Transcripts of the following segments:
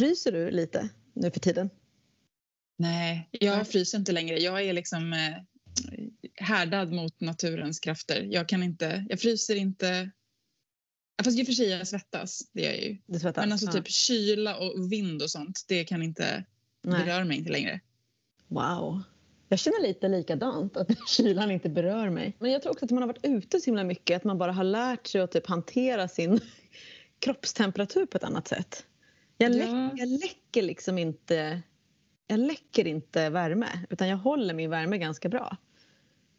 Fryser du lite nu för tiden? Nej, jag fryser inte längre. Jag är liksom eh, härdad mot naturens krafter. Jag kan inte, jag fryser inte. Fast i och för sig jag svettas, det gör jag ju. Du svettas? Men alltså Ja. typ kyla och vind och sånt, det kan inte, det Nej. rör mig inte längre. Wow. Jag känner lite likadant, att kylan inte berör mig. Men jag tror också att man har varit ute så himla mycket, att man bara har lärt sig att typ hantera sin kroppstemperatur på ett annat sätt. Jag, Ja. läck, jag läcker liksom inte jag läcker inte värme, utan jag håller min värme ganska bra.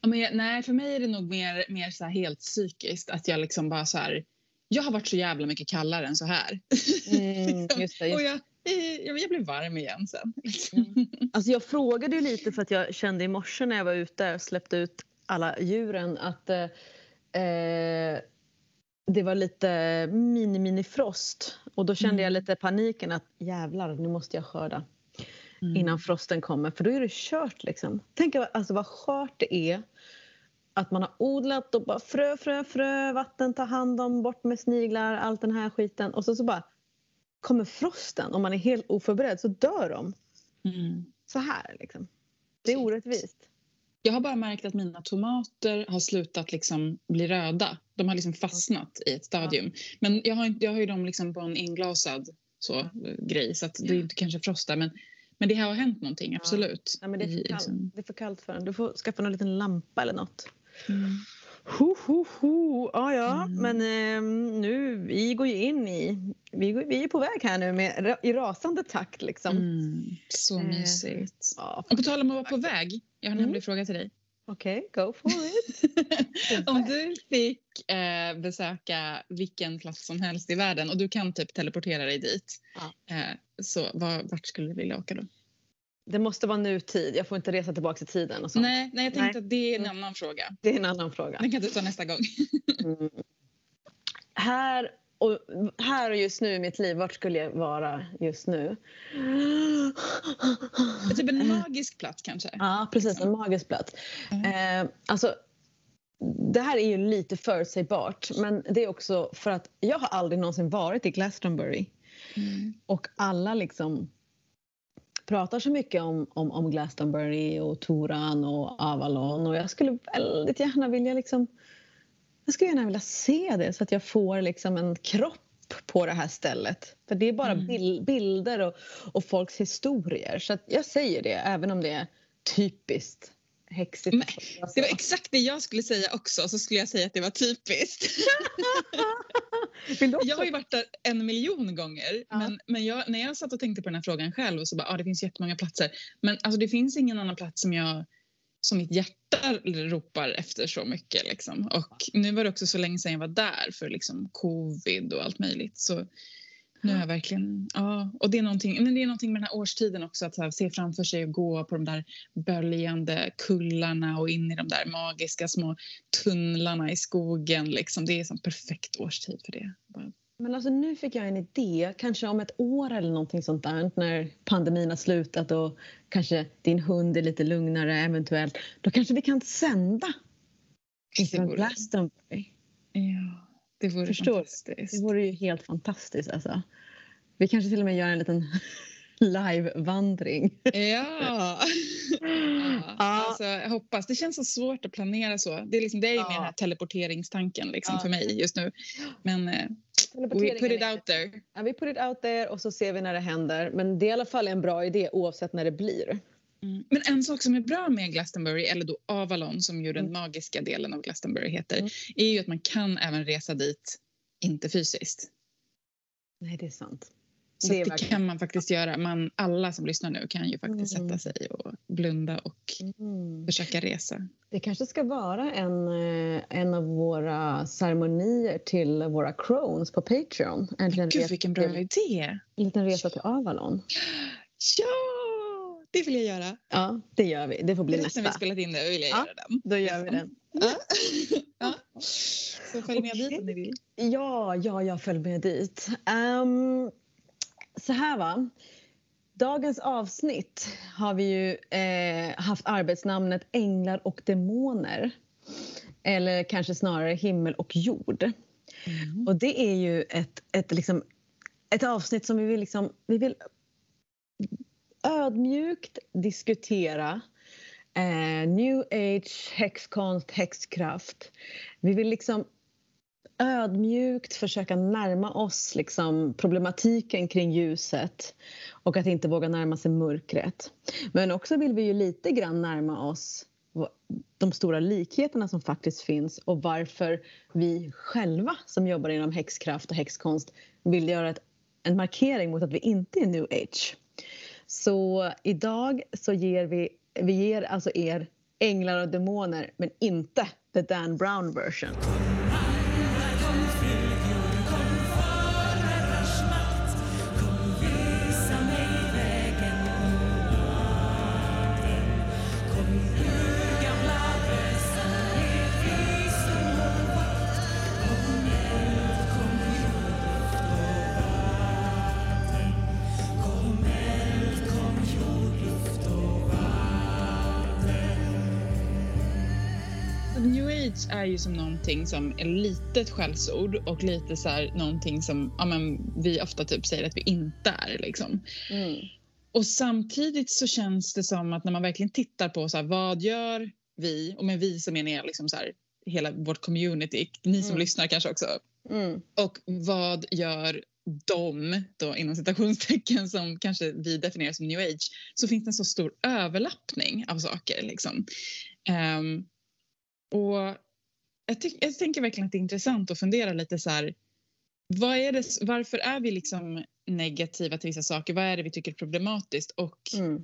Ja, men jag, nej, för mig är det nog mer, mer så helt psykiskt. Att jag liksom bara så här... Jag har varit så jävla mycket kallare än så här. Mm, just det, och just. jag, eh, jag, jag blev varm igen sen. Alltså jag frågade ju lite för att jag kände i morse när jag var ute och släppte ut alla djuren att eh, eh, det var lite mini-mini-frost. Och då kände jag Mm. lite paniken att jävlar, nu måste jag skörda Mm. innan frosten kommer. För då är det kört liksom. Tänk alltså vad skört det är att man har odlat och bara frö, frö, frö, vatten, ta hand om, bort med sniglar, allt den här skiten. Och så, så bara kommer frosten och man är helt oförberedd så dör de. Mm. Så här liksom. Det är orättvist. Jag har bara märkt att mina tomater har slutat liksom bli röda. De har liksom fastnat i ett stadium. Men jag har, jag har ju dem liksom på en inglasad så, grej så det är inte kanske frostar. Men, men det har hänt någonting, absolut. Nej, men det, är för kallt. liksom- det är för kallt för en. Du får skaffa någon liten lampa eller något. Mm. Ho, ho, ho. Ja, ja. Mm. Men ehm, nu, vi går ju in i... Vi, går, vi är på väg här nu med, i rasande takt liksom. Mm. Så Eh, mysigt. Ja, Och på tal om att vara på väg. Jag har en Mm. hemlig fråga till dig. Okej, go for it. Om du fick eh, besöka vilken plats som helst i världen och du kan typ teleportera dig dit. Ja. Eh, så var, vart skulle du vilja åka då? Det måste vara nutid. Jag får inte resa tillbaka i tiden och sånt. Nej, nej, jag tänkte Nej. att det är en Mm. annan fråga. Det är en annan fråga. Den kan du ta nästa gång. Mm. Här, och, här och just nu i mitt liv, vart skulle jag vara just nu? typ en magisk plats kanske. Ja, precis. En magisk plats. Eh, alltså, det här är ju lite förutsägbart, men det är också för att jag har aldrig någonsin varit i Glastonbury. Mm. Och alla liksom pratar så mycket om, om, om Glastonbury och Toran och Avalon och jag skulle väldigt gärna vilja liksom jag skulle gärna vilja se det så att jag får liksom en kropp på det här stället. För det är bara Mm. bil, bilder och, och folks historier. Så jag säger det även om det är typiskt häxigt. Men Det var exakt det jag skulle säga också. Så skulle jag säga att det var typiskt. Jag har ju varit där en miljon gånger. Ja. Men, men jag, när jag satt och tänkte på den här frågan själv så bara, ah, det finns jättemånga platser. Men alltså, det finns ingen annan plats som jag som mitt hjärta ropar efter så mycket. Liksom. Och nu var det också så länge sedan jag var där för liksom, covid och allt möjligt. Så nu är jag verkligen... Ja, och det är, någonting, men det är någonting med den här årstiden också. Att här, se framför sig och gå på de där böljande kullarna och in i de där magiska små tunnlarna i skogen. Liksom. Det är en perfekt årstid för det. Bara, Men alltså nu fick jag en idé, kanske om ett år eller någonting sånt där när pandemin har slutat och kanske din hund är lite lugnare eventuellt. Då kanske vi kan sända Glastonbury. ja, det vore Förstår. fantastiskt. Det vore ju helt fantastiskt alltså. Vi kanske till och med gör en liten live-vandring. Ja. ja. Alltså, jag hoppas. Det känns så svårt att planera så. Det är, liksom, det är ju Ja. mer den här teleporteringstanken liksom, Ja. för mig just nu. Men eh, we put it out there. Ja, vi put it out there och så ser vi när det händer. Men det är i alla fall en bra idé oavsett när det blir. Mm. Men en sak som är bra med Glastonbury, eller då Avalon som ju den Mm. magiska delen av Glastonbury heter, Mm. är ju att man kan även resa dit, inte fysiskt. Nej, det är sant. Så Det det, kan man faktiskt göra. Man, alla som lyssnar nu kan ju faktiskt Mm. sätta sig och blunda och Mm. försöka resa. Det kanske ska vara en, eh, en av våra ceremonier till våra crones på Patreon. En Gud vilken bra till, idé! en liten resa till Avalon. Ja, det vill jag göra. Ja, det gör vi. Det får bli Direkt när vi nästa. spelat in det vill jag Ja. göra den. Då gör vi den. Ja. ja. Så följ med Okej. dit om ni vill. Ja, ja, jag följer med dit. Ehm, så här va. Dagens avsnitt har vi ju eh, haft arbetsnamnet Änglar och demoner. Eller kanske snarare himmel och jord. Mm. Och det är ju ett, ett liksom ett avsnitt som vi vill, liksom, vi vill ödmjukt diskutera eh, new age, häxkonst, häxkraft. Vi vill liksom ödmjukt försöka närma oss liksom problematiken kring ljuset och att inte våga närma sig mörkret. Men också vill vi ju lite grann närma oss de stora likheterna som faktiskt finns och varför vi själva som jobbar inom häxkraft och häxkonst vill göra ett, en markering mot att vi inte är new age. Så idag så ger vi, vi ger alltså er änglar och demoner men inte the Dan Brown version. Är ju som någonting som är lite ett skällsord och lite så här någonting som ja, men, vi ofta typ säger att vi inte är. Liksom. Mm. Och samtidigt så känns det som att när man verkligen tittar på så här, vad gör vi, och med vi så menar jag liksom så här, hela vårt community, ni som mm. lyssnar kanske också. Mm. Och vad gör de, då inom citationstecken, som kanske vi definierar som new age, så finns det en så stor överlappning av saker. Liksom. Um, och jag, ty- jag tänker verkligen att det är intressant att fundera lite så här, vad är det, varför är vi liksom negativa till vissa saker? Vad är det vi tycker är problematiskt? Och mm.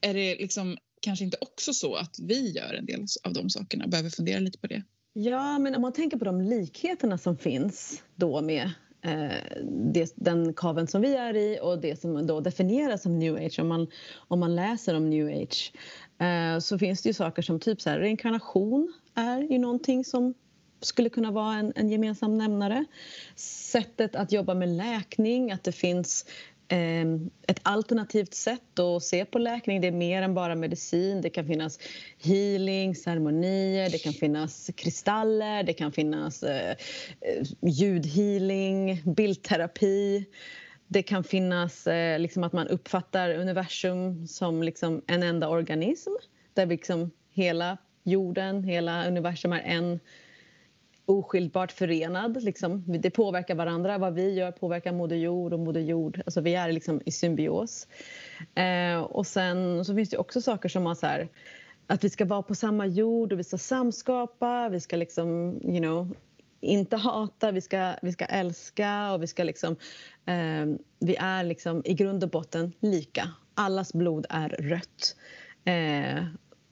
är det liksom kanske inte också så att vi gör en del av de sakerna? Behöver fundera lite på det. Ja, men om man tänker på de likheterna som finns då med eh, det, den kaven som vi är i och det som då definieras som new age. Om man, om man läser om new age eh, så finns det ju saker som typ så här, reinkarnation är ju någonting som skulle kunna vara en, en gemensam nämnare. Sättet att jobba med läkning, att det finns eh, ett alternativt sätt att se på läkning. Det är mer än bara medicin. Det kan finnas healing, ceremonier, det kan finnas kristaller, det kan finnas eh, eh ljudhealing, bildterapi. Det kan finnas eh, liksom att man uppfattar universum som liksom en enda organism där liksom hela jorden, hela universum är en oskiljbart förenad. Liksom. Det påverkar varandra. Vad vi gör påverkar Moder Jord och Moder Jord. Alltså vi är liksom i symbios. Eh, och sen så finns det också saker som så här, att vi ska vara på samma jord och vi ska samskapa. Vi ska liksom, you know, inte hata, vi ska, vi ska älska och vi ska liksom... Eh, vi är liksom i grund och botten lika. Allas blod är rött. Eh,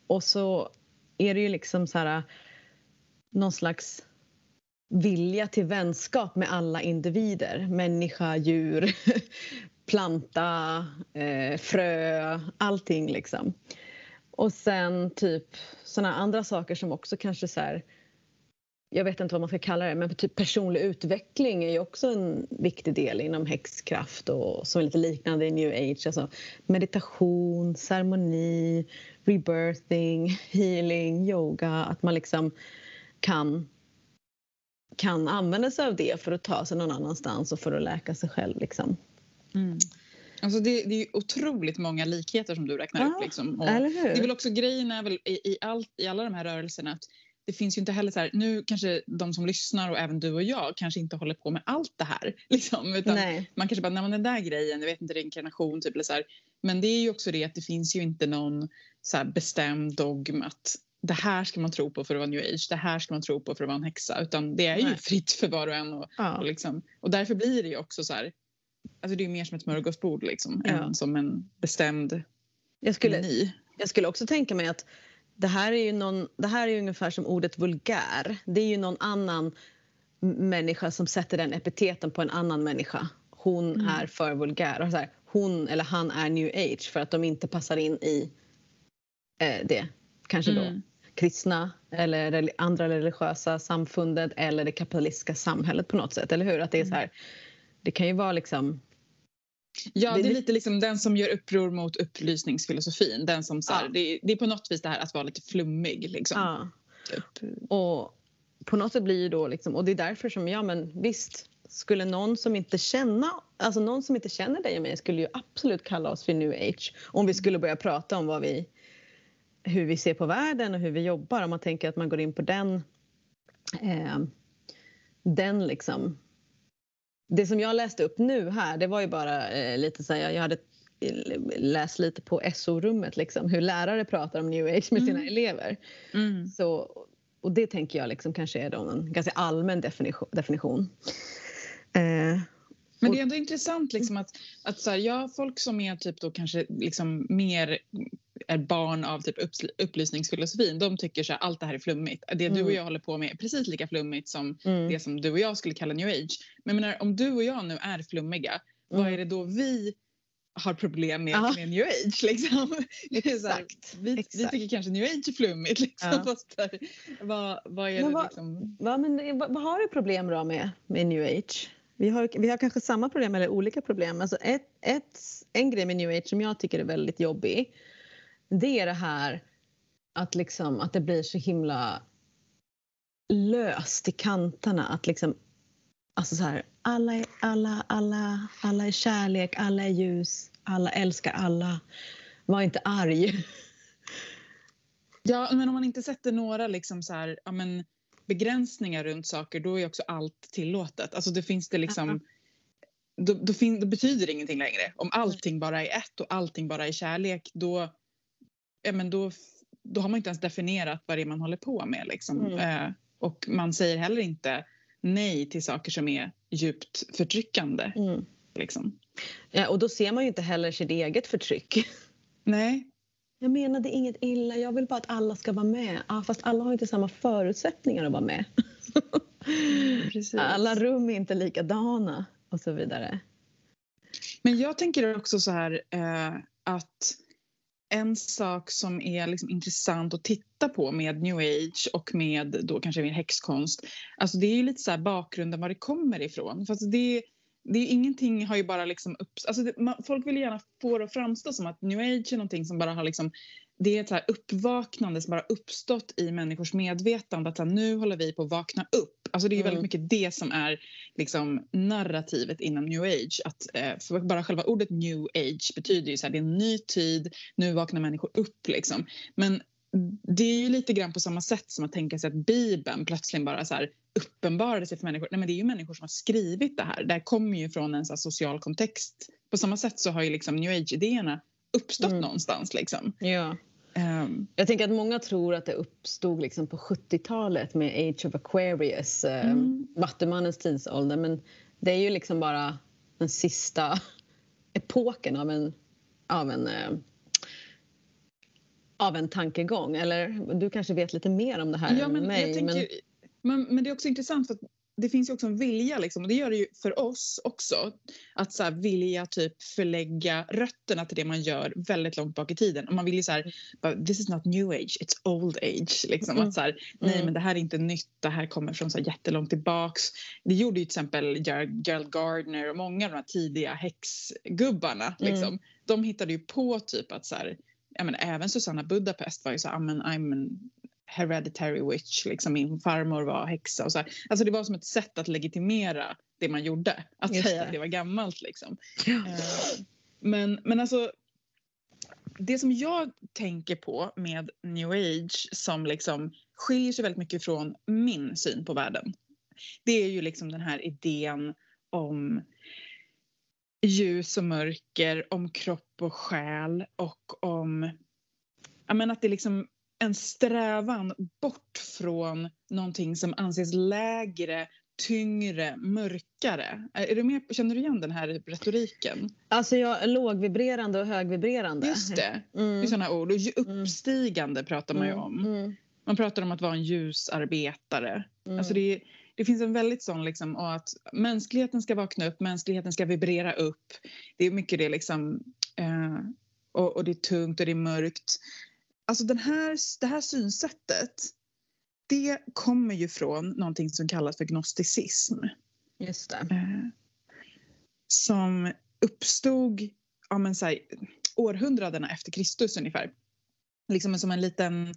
och så är det ju liksom så här någon slags vilja till vänskap med alla individer. Människa, djur, planta, eh, frö, allting liksom. Och sen typ såna andra saker som också kanske så här, jag vet inte vad man ska kalla det, men typ personlig utveckling är ju också en viktig del inom häxkraft och som är lite liknande i new age. Alltså meditation, ceremoni, rebirthing, healing, yoga. Att man liksom kan kan använda sig av det för att ta sig någon annanstans och för att läka sig själv. Liksom. Mm. Alltså det, det är otroligt många likheter som du räknar ja, upp. Liksom. Och eller hur? Det är väl också grejen är väl i, i, allt, i alla de här rörelserna att det finns ju inte heller så här, nu kanske de som lyssnar och även du och jag kanske inte håller på med allt det här. Liksom, utan Nej. Man kanske bara, nej men den där grejen, jag vet inte, reinkarnation typ eller så här. Men det är ju också det att det finns ju inte någon så bestämd dogm att det här ska man tro på för att vara new age, det här ska man tro på för att vara en häxa. Utan det är Nej. ju fritt för var och en. Och, ja. och, liksom, och därför blir det ju också så här, alltså det är mer som ett smörgåsbord liksom, ja. än som en bestämd jag skulle, meny. Jag skulle också tänka mig att det här är ju någon, det här är ungefär som ordet vulgär. Det är ju någon annan människa som sätter den epiteten på en annan människa. Hon mm. är för vulgär. Och så här, hon eller han är new age för att de inte passar in i eh, det. Kanske mm. då kristna eller andra religiösa samfundet eller det kapitalistiska samhället på något sätt. Eller hur? Att det är så här, det kan ju vara liksom Ja, det är lite liksom den som gör uppror mot upplysningsfilosofin. Den som så här, ja. det, det, är på något vis det här att vara lite flummig. Liksom. Ja. Typ. Och på något sätt blir ju då liksom, och det är därför som, ja men visst, skulle någon som inte känna, alltså någon som inte känner dig och mig skulle ju absolut kalla oss för new age om vi skulle börja prata om vad vi, hur vi ser på världen och hur vi jobbar. Om man tänker att man går in på den, eh, den liksom. Det som jag läste upp nu här, det var ju bara eh, lite så här, jag hade läst lite på SO-rummet liksom, hur lärare pratar om new age med sina Mm. elever. Mm. Så, och det tänker jag liksom kanske är då en ganska allmän definition. definition. Eh, Men det är ändå intressant liksom att, att så här, ja, folk som är typ då kanske liksom mer är barn av typ upplysningsfilosofin, de tycker så här, allt det här är flummigt. Det du och Mm. jag håller på med är precis lika flummigt som mm, det som du och jag skulle kalla new age. Men menar, om du och jag nu är flummiga, vad mm. är det då vi har problem med, Ja. med new age? Liksom? Exakt. vi, vi exakt. tycker kanske new age är flummigt. Liksom. Ja. Fast så här, vad, vad är Men det vad- liksom? Va, men, eh, vad, vad har du problem då med, med new age? Vi har, vi har kanske samma problem eller olika problem. Alltså ett, ett, en grej med new age som jag tycker är väldigt jobbig det är det här att, liksom, att det blir så himla löst i kanterna. Att liksom, alltså så här, alla, är, alla, alla, alla är kärlek, alla är ljus, alla älskar alla. Var inte arg. Ja, men om man inte sätter några liksom så här, ja, men, begränsningar runt saker då är också allt tillåtet. Alltså det finns det liksom... Då, då, fin, då betyder det ingenting längre. Om allting bara är ett och allting bara är kärlek då, ja, men då, då har man inte ens definierat vad det är man håller på med. Liksom. Mm. Eh, och man säger heller inte nej till saker som är djupt förtryckande. Mm. Liksom. Ja, och då ser man ju inte heller sitt eget förtryck. Nej, Jag menade inget illa, jag vill bara att alla ska vara med. Ja, fast alla har inte samma förutsättningar att vara med. precis. Alla rum är inte likadana och så vidare. Men jag tänker också så här eh, att en sak som är liksom intressant att titta på med new age och med då kanske mer häxkonst. Alltså det är ju lite så här bakgrunden var det kommer ifrån. Fast det, det är ingenting har ju bara liksom upp, alltså det, man, folk vill gärna få det att framstå som att new age är någonting som bara har liksom det är ett så uppvaknande som bara uppstått i människors medvetande att här, nu håller vi på att vakna upp. Alltså det är ju väldigt Mm. mycket det som är liksom narrativet inom new age. Att, eh, bara själva ordet new age betyder ju så här, det är en ny tid, nu vaknar människor upp liksom. Men det är ju lite grann på samma sätt som att tänka sig att Bibeln plötsligen bara så här uppenbarade sig för människor. Nej men det är ju människor som har skrivit det här. Det här kommer ju från en så social kontext. På samma sätt så har ju liksom new age-idéerna uppstått Mm. någonstans liksom. Ja. Ehm, Jag tänker att många tror att det uppstod liksom på 70-talet med Age of Aquarius, eh, Mm. Vattumannens tidsålder. Men det är ju liksom bara den sista epoken av en, av en, eh, av en tankegång. Eller du kanske vet lite mer om det här Ja, men än mig. jag tänker, men, men... Men, det är också intressant för att det finns ju också en vilja liksom, och det gör det ju för oss också att så här, vilja typ förlägga rötterna till det man gör väldigt långt bak i tiden. Och man vill ju så här, this is not new age, it's old age. Liksom. Mm. Att så här, nej Mm. men det här är inte nytt, det här kommer från så här jättelångt tillbaks. Det gjorde ju till exempel Gerald, Gardner och många av de här tidiga häxgubbarna. Mm. Liksom. De hittade ju på typ att så här, jag menar, även Susanna Budapest var ju så här, "I'm an- I'm an hereditary witch, liksom min farmor var häxa och så här. Alltså det var som ett sätt att legitimera det man gjorde, att Just säga det. att det var gammalt liksom. Eh, Men, men alltså det som jag tänker på med new age som liksom skiljer sig väldigt mycket från min syn på världen. Det är ju liksom den här idén om ljus och mörker, om kropp och själ och om jag menar att det liksom en strävan bort från någonting som anses lägre, tyngre, mörkare. Är du med, känner du igen den här retoriken? Alltså jag, lågvibrerande och högvibrerande. Just det, det Mm. är sådana ord. Och ju uppstigande pratar man ju Mm, om. mm, Man pratar om att vara en ljusarbetare. mm. Alltså det, det finns en väldigt sån liksom, att mänskligheten ska vakna upp, mänskligheten ska vibrera upp. Det är mycket det liksom, eh, och, och det är tungt och det är mörkt. Alltså den här, det här synsättet, det kommer ju från någonting som kallas för gnosticism. Just det. Eh, som uppstod ja, men så här, århundradena efter Kristus ungefär. Liksom som en liten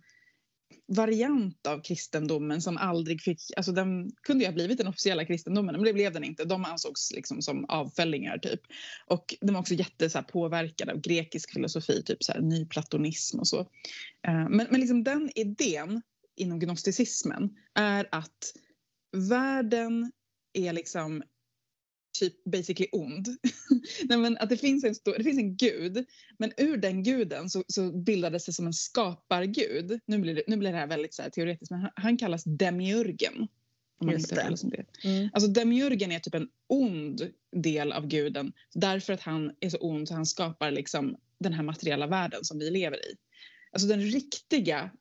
variant av kristendomen som aldrig fick, alltså den kunde ju ha blivit den officiella kristendomen men det blev den inte. De ansågs liksom som avfällingar typ. Och de var också jätte så påverkade av grekisk filosofi, typ så här, nyplatonism och så. Eh, men, men liksom den idén inom gnosticismen är att världen är liksom typ basically ond. Nej, men att det finns, en stor, det finns en gud, men ur den guden så, så bildades det som en skapargud. Nu blir det, nu blir det här väldigt så här teoretiskt, men han, han kallas demiurgen. Om man Just det. det. det. Mm. Alltså demiurgen är typ en ond del av guden därför att han är så ond så han skapar liksom den här materiella världen som vi lever i. Alltså den riktiga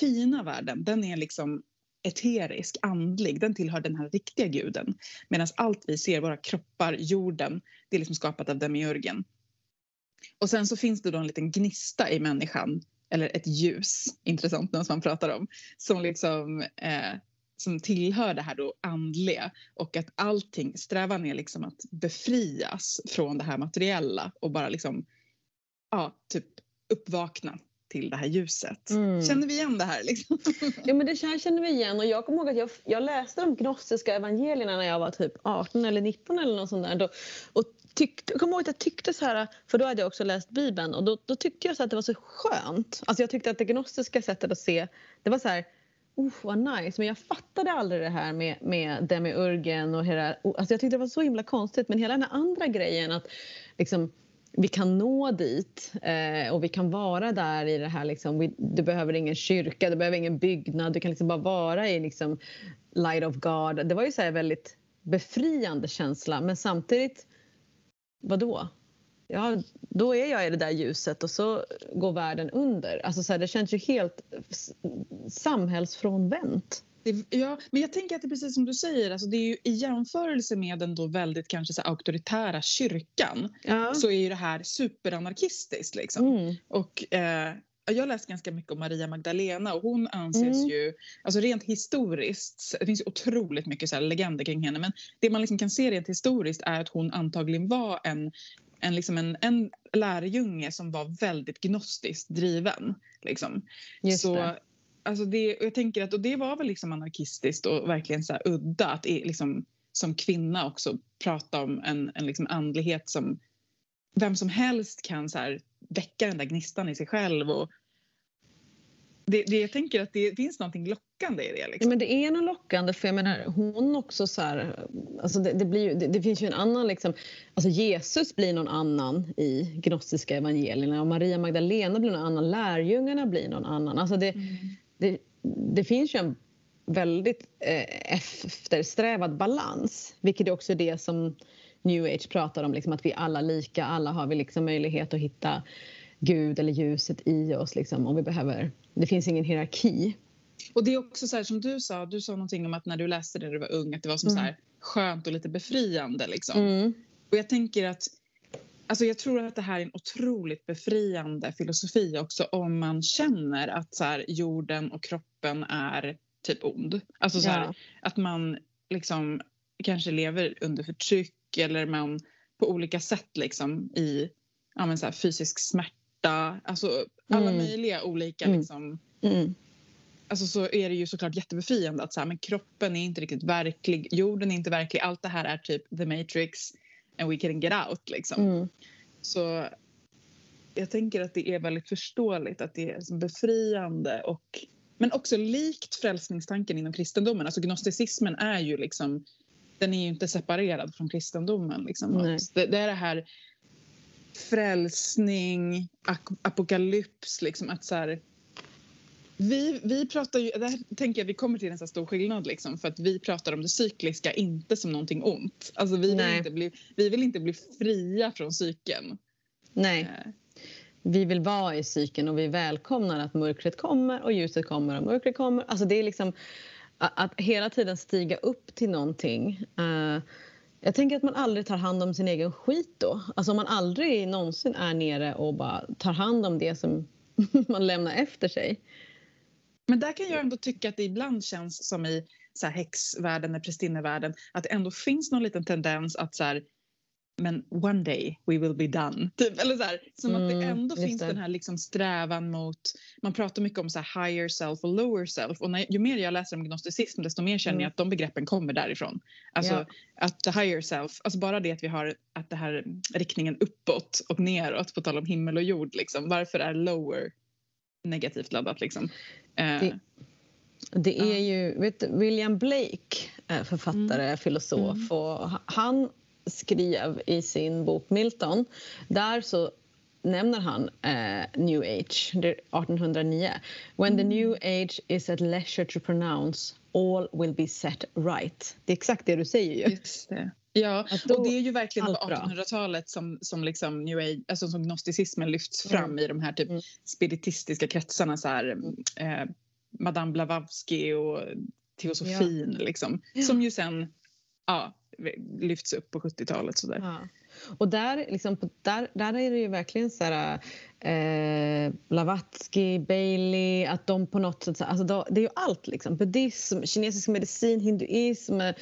fina världen, den är liksom eterisk, andlig, den tillhör den här riktiga guden. Medan allt vi ser, våra kroppar, jorden, det är liksom skapat av demiurgen. Och sen så finns det då en liten gnista i människan, eller ett ljus, intressant när man pratar om, som liksom eh, som tillhör det här då andliga och att allting, strävan är liksom att befrias från det här materiella och bara liksom, ja, typ uppvakna till det här ljuset. Mm. Känner vi igen det här liksom? Ja men det här känner vi igen och jag kommer ihåg att jag, jag läste de gnostiska evangelierna när jag var typ 18 eller 19 eller något sånt där. Då, och tyckte, jag kommer ihåg att jag tyckte så här, för då hade jag också läst Bibeln och då, då tyckte jag så att det var så skönt. Alltså jag tyckte att det gnostiska sättet att se, det var så här Oh, vad nice. Men jag fattade aldrig det här med, med demiurgen och hela... Alltså jag tyckte det var så himla konstigt. Men hela den här andra grejen att liksom, vi kan nå dit eh, och vi kan vara där i det här. Liksom, vi, du behöver ingen kyrka, du behöver ingen byggnad. Du kan liksom bara vara i liksom, light of God. Det var ju så här väldigt befriande känsla. Men samtidigt, vadå? Ja, då är jag i det där ljuset och så går världen under. Alltså så här, det känns ju helt samhällsfrånvänt. Det, ja, men jag tänker att det är precis som du säger, alltså det är ju i jämförelse med den då väldigt kanske så auktoritära kyrkan Ja. så är ju det här superanarkistiskt liksom. Mm. Och eh, jag läst ganska mycket om Maria Magdalena och hon anses Mm. ju, alltså rent historiskt, det finns otroligt mycket så legender kring henne men det man liksom kan se rent historiskt är att hon antagligen var en, en, liksom en, en lärjunge som var väldigt gnostiskt driven. Liksom. Just så, det. Alltså det, och jag tänker att och det var väl liksom anarkistiskt och verkligen så udda att liksom, som kvinna också prata om en, en liksom andlighet som vem som helst kan så här, väcka den där gnistan i sig själv. Och det, det, jag tänker att det finns någonting lockande i det. Ja, Liksom. men det är nog lockande för jag menar hon också så här, alltså det, det, blir det, det finns ju en annan liksom, alltså Jesus blir någon annan i gnostiska evangelierna och Maria Magdalena blir någon annan, lärjungarna blir någon annan. Alltså det, Mm. det, finns ju en väldigt eh, eftersträvad balans, vilket är också det som new age pratar om, liksom, att vi alla lika, alla har vi liksom möjlighet att hitta Gud eller ljuset i oss liksom, om vi behöver. Det finns ingen hierarki. Och det är också så här som du sa, du sa någonting om att när du läste det när du var ung att det var som Mm. så här skönt och lite befriande liksom. Mm. Och jag tänker att Alltså jag tror att det här är en otroligt befriande filosofi också om man känner att så här, jorden och kroppen är typ ond. Alltså så här, Ja. att man liksom kanske lever under förtryck eller man på olika sätt liksom i ja, men så här, fysisk smärta. Alltså alla Mm. möjliga olika Mm. liksom, Mm. alltså så är det ju såklart jättebefriande att så här, men kroppen är inte riktigt verklig, jorden är inte verklig, allt det här är typ the matrix and we can get out liksom. Mm. Så jag tänker att det är väldigt förståeligt att det är befriande och men också likt frälsningstanken inom kristendomen. Alltså gnosticismen är ju liksom den är ju inte separerad från kristendomen. Liksom. Det, det är det här frälsning, apokalyps, liksom att så här, vi, vi pratar ju, där tänker jag vi kommer till en så stor skillnad liksom, för att vi pratar om det cykliska inte som någonting ont. Alltså vi vill, Nej. inte bli, vi vill inte bli fria från cykeln. Nej, Eh, vi vill vara i cykeln och vi välkomnar att mörkret kommer och ljuset kommer och mörkret kommer. Alltså det är liksom att, att hela tiden stiga upp till någonting. Eh, jag tänker att man aldrig tar hand om sin egen skit då. Alltså om man aldrig någonsin är nere och bara tar hand om det som man lämnar efter sig. Men där kan jag ändå tycka att det ibland känns som i så här häxvärlden eller prästinnevärlden att det ändå finns någon liten tendens att så här, men one day we will be done. Typ, eller så här, som att det Mm, ändå finns det. den här liksom strävan mot, man pratar mycket om så här higher self och lower self och när, ju mer jag läser om gnosticism desto mer känner Mm. jag att de begreppen kommer därifrån. Alltså Ja. att the higher self, alltså bara det att vi har att det här riktningen uppåt och neråt på tal om himmel och jord liksom. Varför är lower negativt laddat liksom? Eh, Det- Det är ju, vet William Blake, författare, filosof, Mm. och han skrev i sin bok Milton, där så nämner han eh, New Age, det är 1809. When the Mm. new age is at leisure to pronounce all will be set right. Det är exakt det du säger ju. Just det. Ja, och det är ju verkligen på allt bra. 1800-talet som, som, liksom new age, alltså som gnosticismen lyfts fram Mm. i de här typ Mm. spiritistiska kretsarna. Så här, eh, Madame Blavatsky och teosofin liksom. Ja. Som ju sen ja, lyfts upp på 70-talet. Sådär. Ja. Och där, liksom, där, där är det ju verkligen så här... Eh, Blavatsky, Bailey, att de på något sätt... så- Alltså, det är ju allt. Liksom. Buddhism, kinesisk medicin, hinduism, eh,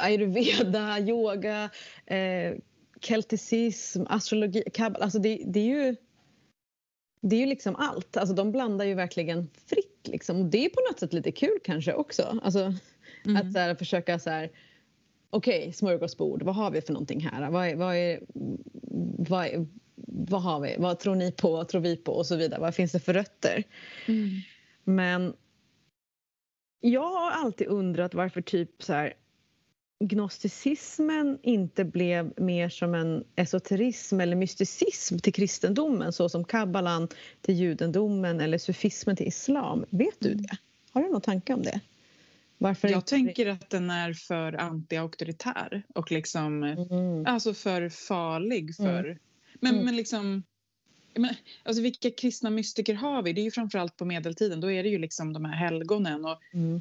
ayurveda, yoga, eh, kelticism, astrologi, kabbala. Alltså det, det är ju... Det är ju liksom allt. Alltså de blandar ju verkligen fritt. Liksom. Och det är på något sätt lite kul kanske också. Alltså, Mm. att så här, försöka så här... Okej, smörgåsbord. Vad har vi för någonting här? Vad, är, vad, är, vad, är, vad har vi? Vad tror ni på? Vad tror vi på? Och så vidare. Vad finns det för rötter? Mm. Men jag har alltid undrat varför typ så här gnosticismen inte blev mer som en esoterism eller mysticism till kristendomen så som kabbalan till judendomen eller sufismen till islam. Vet du Mm. det? Har du någon tanke om det? Varför Jag tänker att den är för anti-auktoritär och liksom Mm. alltså för farlig för... Men, Mm. men liksom... Men, alltså vilka kristna mystiker har vi? Det är ju framförallt på medeltiden. Då är det ju liksom de här helgonen och, Mm.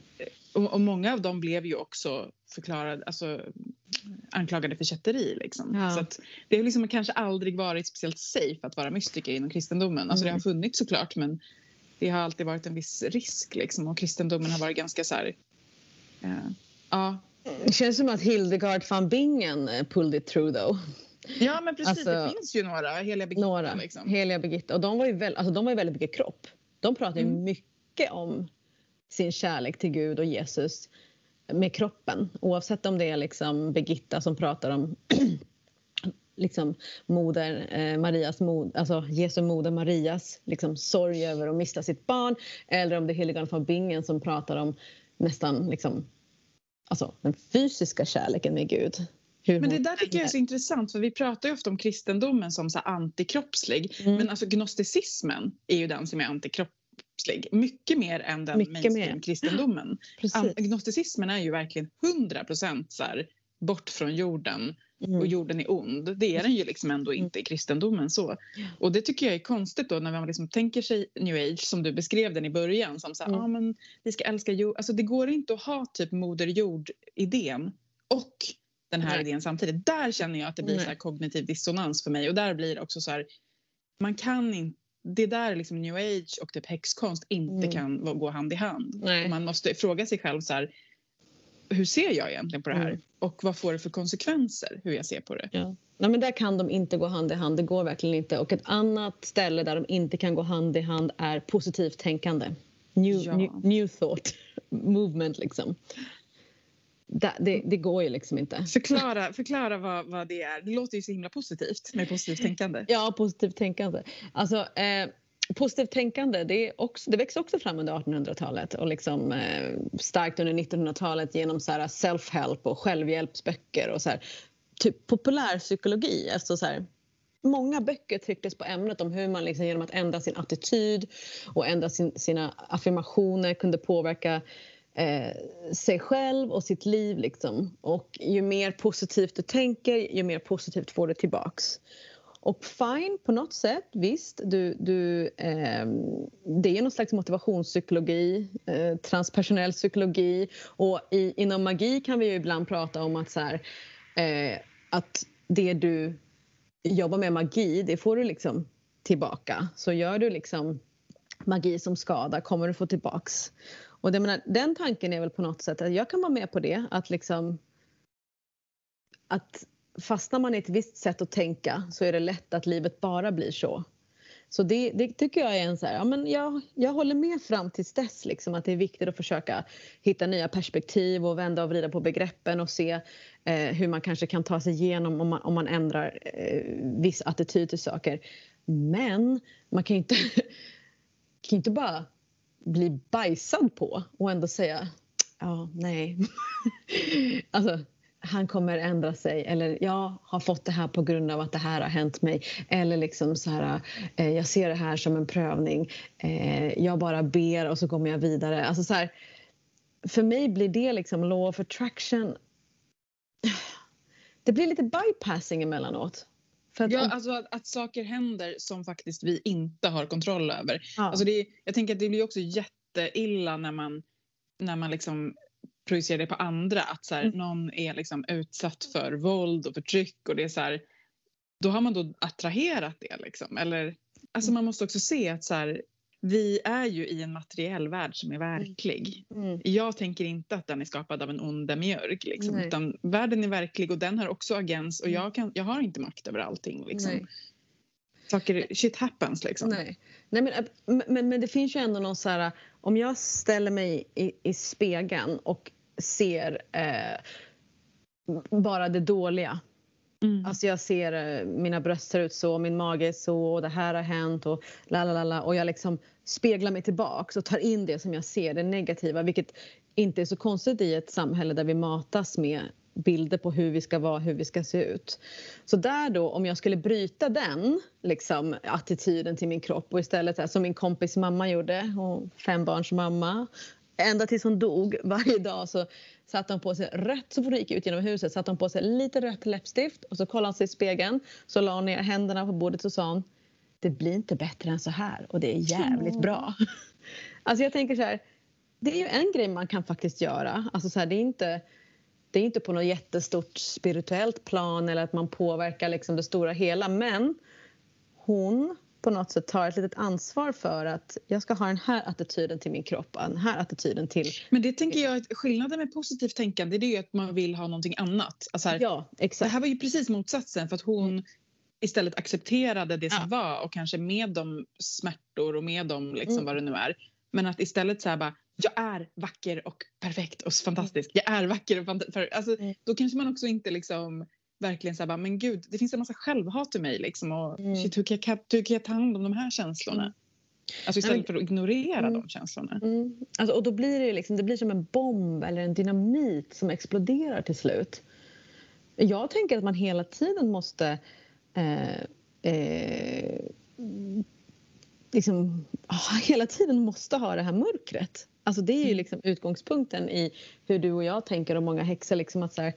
och, och många av dem blev ju också förklarade, alltså anklagade för kätteri. Liksom. Ja. Så att det har liksom kanske aldrig varit speciellt safe att vara mystiker inom kristendomen. Alltså det har Mm. funnits såklart men det har alltid varit en viss risk liksom. Och kristendomen har varit ganska så här... ja, Det känns som att Hildegard van Bingen eh, pulled it through though. Ja men precis, Alltså, det finns ju några. Heliga Birgitta Några. liksom. Heliga Birgitta. Och de var ju, väl, alltså de var ju väldigt mycket kropp. De pratade Mm. mycket om sin kärlek till Gud och Jesus med kroppen. Oavsett om det är liksom Birgitta som pratar om liksom moder, eh, Marias mod, alltså Jesu moder Marias liksom sorg över att mista sitt barn eller om det är Hildegard von Bingen som pratar om nästan liksom, alltså, den fysiska kärleken med Gud. Hur Men det där tycker jag är så intressant för vi pratar ju ofta om kristendomen som så antikroppslig. Mm. Men alltså gnosticismen är ju den som är antikroppslig. Mycket mer än den mainstream-kristendomen. Gnosticismen är ju verkligen 100 procent bort från jorden. Och jorden är ond. Det är den ju liksom ändå inte i kristendomen så. Och det tycker jag är konstigt då när man liksom tänker sig new age som du beskrev den i början som så här, Mm. ah, men vi ska älska jord. Alltså det går inte att ha typ moder jord-idén och den här Nej. idén samtidigt. Där känner jag att det blir Nej. så här kognitiv dissonans för mig och där blir det också så här man kan inte det är där liksom new age och typ häxkonst inte Mm. kan gå hand i hand. Man måste fråga sig själv så här hur ser jag egentligen på det här? Mm. Och vad får det för konsekvenser hur jag ser på det? Ja. Nej, men där kan de inte gå hand i hand. Det går verkligen inte. Och ett annat ställe där de inte kan gå hand i hand är positivt tänkande. New, Ja. new, new thought movement liksom. Det, det, det går ju liksom inte. Förklara, förklara vad, vad det är. Det låter ju så himla positivt med positivt tänkande. Ja, positivt tänkande. Alltså, eh, positivt tänkande det, är också, det växer också fram under 1800-talet och liksom, eh, starkt under 1900-talet genom self-help och självhjälpsböcker och så här, typ populärpsykologi. Alltså så här, många böcker trycktes på ämnet om hur man liksom genom att ändra sin attityd och ändra sin, sina affirmationer kunde påverka eh, sig själv och sitt liv. Liksom. Och ju mer positivt du tänker, ju mer positivt får du tillbaks. Och fine på något sätt, visst. Du, du, eh, det är någon slags motivationspsykologi, eh, transpersonell psykologi. Och i, inom magi kan vi ju ibland prata om att, så här, eh, att det du jobbar med magi, det får du liksom tillbaka. Så gör du liksom magi som skadar kommer du få tillbaks. Och det, menar, den tanken är väl på något sätt att jag kan vara med på det. Att liksom att fastnar man i ett visst sätt att tänka så är det lätt att livet bara blir så. Så det, det tycker jag är en så här, ja men jag, jag håller med fram tills dess liksom att det är viktigt att försöka hitta nya perspektiv och vända och vrida på begreppen och se eh, hur man kanske kan ta sig igenom om man, om man ändrar eh, viss attityd till saker. Men man kan ju inte, kan inte bara bli bajsad på och ändå säga ja, nej. alltså, han kommer ändra sig eller jag har fått det här på grund av att det här har hänt mig. Eller liksom så här, eh, jag ser det här som en prövning. Eh, jag bara ber och så kommer jag vidare. Alltså så här, för mig blir det liksom law of attraction. Det blir lite bypassing emellanåt. För att ja, om... alltså att, att, saker händer som faktiskt vi inte har kontroll över. Ja. Alltså det, jag tänker att det blir också jätteilla när man, när man liksom projicera det på andra. Att så här, mm. någon är liksom utsatt för våld och förtryck och det är så här, då har man då attraherat det liksom. Eller, alltså man måste också se att så här, vi är ju i en materiell värld som är mm. verklig. Mm. Jag tänker inte att den är skapad av en ond demiurg. Liksom, utan världen är verklig och den har också agens och mm. jag, kan, jag har inte makt över allting. Liksom. Saker, shit happens liksom. Nej, Nej men, men, men det finns ju ändå någon så här, om jag ställer mig i, i spegeln och ser eh, bara det dåliga. Mm. Alltså jag ser eh, mina bröst ser ut så, min mage är så och det här har hänt och la la la och jag liksom speglar mig tillbaks och tar in det som jag ser, det negativa vilket inte är så konstigt i ett samhälle där vi matas med bilder på hur vi ska vara, hur vi ska se ut. Så där då, om jag skulle bryta den liksom, attityden till min kropp och istället som min kompis mamma gjorde, hon fembarns mamma ända tills hon dog, varje dag så satte hon på sig rött, så fort hon gick ut genom huset satte hon på sig lite rött läppstift och så kollade hon sig i spegeln. Så la hon ner händerna på bordet och sa hon det blir inte bättre än så här och det är jävligt bra. Alltså jag tänker så här, det är ju en grej man kan faktiskt göra. Alltså så här, det, är inte, det är inte på något jättestort spirituellt plan eller att man påverkar liksom det stora hela men hon på något sätt tar ett litet ansvar för att jag ska ha den här attityden till min kropp, den här attityden till... Men det tänker jag, att skillnaden med positivt tänkande det är ju att man vill ha någonting annat. Alltså här, ja, exakt. Det här var ju precis motsatsen för att hon istället accepterade det som ja. var och kanske med de smärtor och med de liksom mm. vad det nu är. Men att istället så här bara, jag är vacker och perfekt och fantastisk. Jag är vacker och fantastisk. Alltså, mm. Då kanske man också inte liksom verkligen så här, bara, men gud, det finns en massa självhat i mig liksom och mm. shit, hur, kan jag, hur kan jag ta hand om de här känslorna? Mm. Alltså istället för att ignorera mm. de känslorna. Mm. Alltså, och då blir det, liksom, det blir som en bomb eller en dynamit som exploderar till slut. Jag tänker att man hela tiden måste eh, eh, liksom, hela tiden måste ha det här mörkret. Alltså det är ju mm. liksom utgångspunkten i hur du och jag tänker och många häxor. Liksom att så här,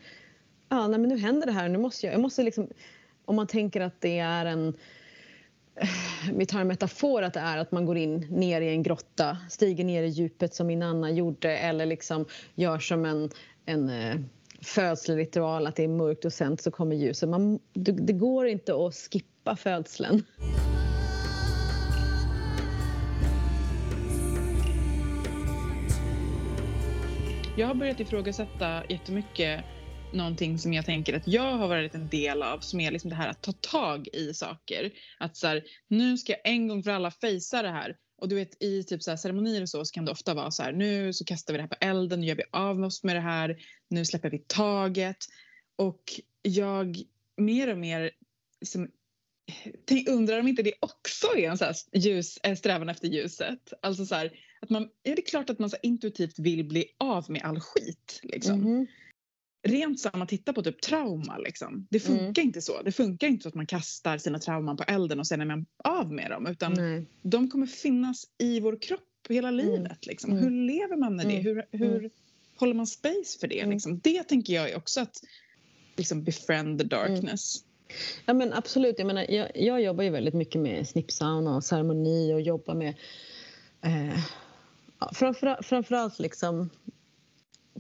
ja, nej, men nu händer det här. Nu måste jag, jag måste liksom, om man tänker att det är en vi tar en metafor att det är att man går in ner i en grotta, stiger ner i djupet som min Anna gjorde eller liksom gör som en, en eh, födselritual, att det är mörkt och sen så kommer ljuset. Man, det, det går inte att skippa födseln. Jag har börjat ifrågasätta jättemycket någonting som jag tänker att jag har varit en del av som är liksom det här att ta tag i saker. Att så här, nu ska jag en gång för alla fejsa det här. Och du vet i typ så här, ceremonier och så, så kan det ofta vara så här nu så kastar vi det här på elden, nu gör vi av oss med det här, nu släpper vi taget. Och jag mer och mer liksom, undrar om inte det också är en så här ljus, eh, strävan efter ljuset. Alltså så här, att man, är det klart att man så intuitivt vill bli av med all skit. Liksom. Mm rent som man tittar på typ trauma. Liksom. Det funkar mm. inte så. Det funkar inte så att man kastar sina trauman på elden och sen är man av med dem. Utan Nej. de kommer finnas i vår kropp hela mm. livet. Liksom. Mm. Hur lever man med det? Mm. Hur, hur mm. håller man space för det? Liksom? Det tänker jag också att liksom, befriend the darkness. Ja men absolut. Jag, menar, jag, jag jobbar ju väldigt mycket med snippsauna och ceremoni och jobbar med eh, framför, framförallt liksom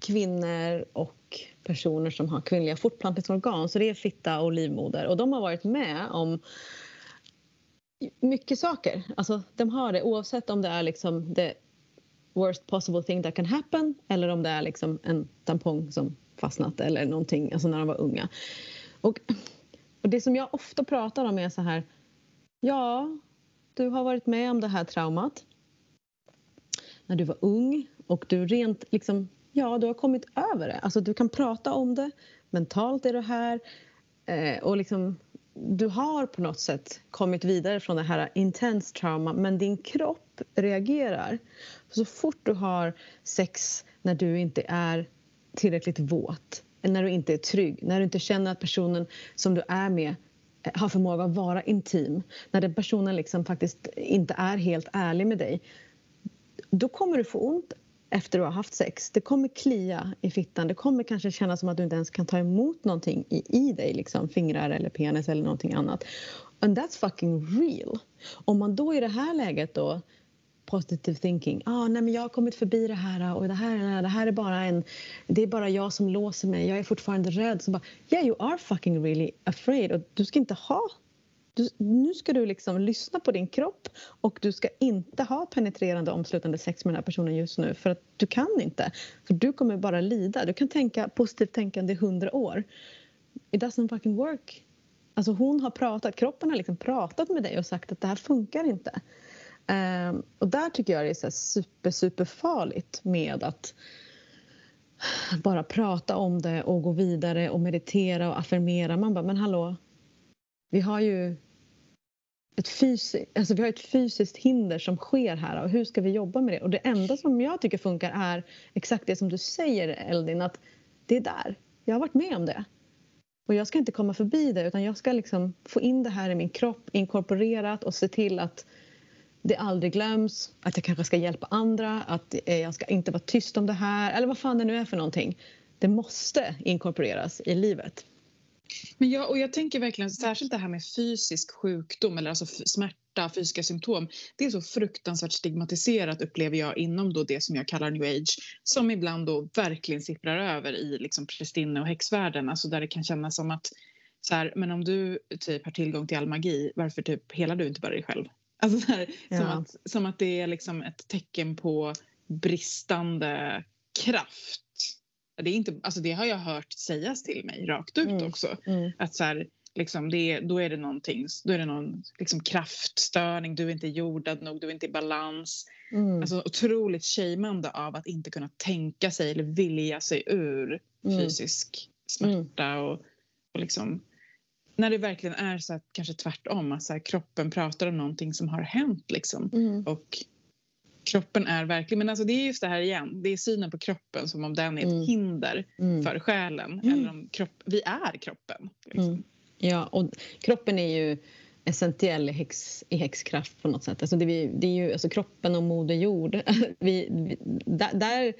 kvinnor och personer som har kvinnliga fortplantningsorgan. Så det är fitta och livmoder. Och de har varit med om mycket saker. Alltså, de har det oavsett om det är liksom the worst possible thing that can happen eller om det är liksom en tampong som fastnat eller någonting, alltså när de var unga. Och, och det som jag ofta pratar om är så här, ja, du har varit med om det här traumat när du var ung och du rent liksom, ja, du har kommit över det. Alltså du kan prata om det, mentalt är du här eh, och liksom du har på något sätt kommit vidare från det här intense trauma men din kropp reagerar. Så fort du har sex när du inte är tillräckligt våt, när du inte är trygg, när du inte känner att personen som du är med eh, har förmåga att vara intim, när den personen liksom faktiskt inte är helt ärlig med dig då kommer du få ont efter du har haft sex. Det kommer klia i fittan. Det kommer kanske kännas som att du inte ens kan ta emot någonting i, i dig, liksom fingrar eller penis eller någonting annat. And that's fucking real. Om man då i det här läget då positive thinking. Ah, nej, men jag har kommit förbi det här ah, och det här, eh, det här är bara en... Det är bara jag som låser mig. Jag är fortfarande rädd. Så bara, yeah, you are fucking really afraid. Och du ska inte ha du, nu ska du liksom lyssna på din kropp och du ska inte ha penetrerande omslutande sex med den här personen just nu för att du kan inte. För du kommer bara lida. Du kan tänka positivt tänkande i hundra år. It doesn't fucking work. Alltså hon har pratat, kroppen har liksom pratat med dig och sagt att det här funkar inte. Um, och där tycker jag det är så super, super farligt med att bara prata om det och gå vidare och meditera och affirmera. Man bara, men hallå, vi har ju ett, fysi alltså vi har ett fysiskt hinder som sker här och hur ska vi jobba med det? Och det enda som jag tycker funkar är exakt det som du säger Eldin att det är där. Jag har varit med om det. Och jag ska inte komma förbi det utan jag ska liksom få in det här i min kropp inkorporerat och se till att det aldrig glöms, att jag kanske ska hjälpa andra, att eh, jag ska inte vara tyst om det här eller vad fan det nu är för någonting. Det måste inkorporeras i livet. Men jag, och jag tänker verkligen särskilt det här med fysisk sjukdom eller alltså smärta, fysiska symptom. Det är så fruktansvärt stigmatiserat upplever jag inom då det som jag kallar new age som ibland då verkligen sipprar över i liksom prästinne och häxvärlden. Alltså där det kan kännas som att så här, men om du typ har tillgång till all magi, varför typ helar du inte bara dig själv? Alltså så här, ja. som, att, som att det är liksom ett tecken på bristande kraft det, är inte, alltså det har jag hört sägas till mig rakt ut mm. också. Mm. Att så här, liksom det, då är det någonting, då är det någon liksom kraftstörning, du är inte jordad nog, du är inte i balans. Mm. Alltså otroligt shameande av att inte kunna tänka sig eller vilja sig ur mm. fysisk smärta mm. och, och liksom när det verkligen är så att kanske tvärtom, att så här, kroppen pratar om någonting som har hänt liksom. Mm. Och kroppen är verkligen, men alltså det är just det här igen, det är synen på kroppen som om den är ett mm. hinder mm. för själen. Mm. Eller om kropp, vi är kroppen. Liksom. Mm. Ja, och kroppen är ju essentiell i, häx, i häxkraft på något sätt. Alltså det, det är ju alltså kroppen och Moder Jord. vi, vi, där, där,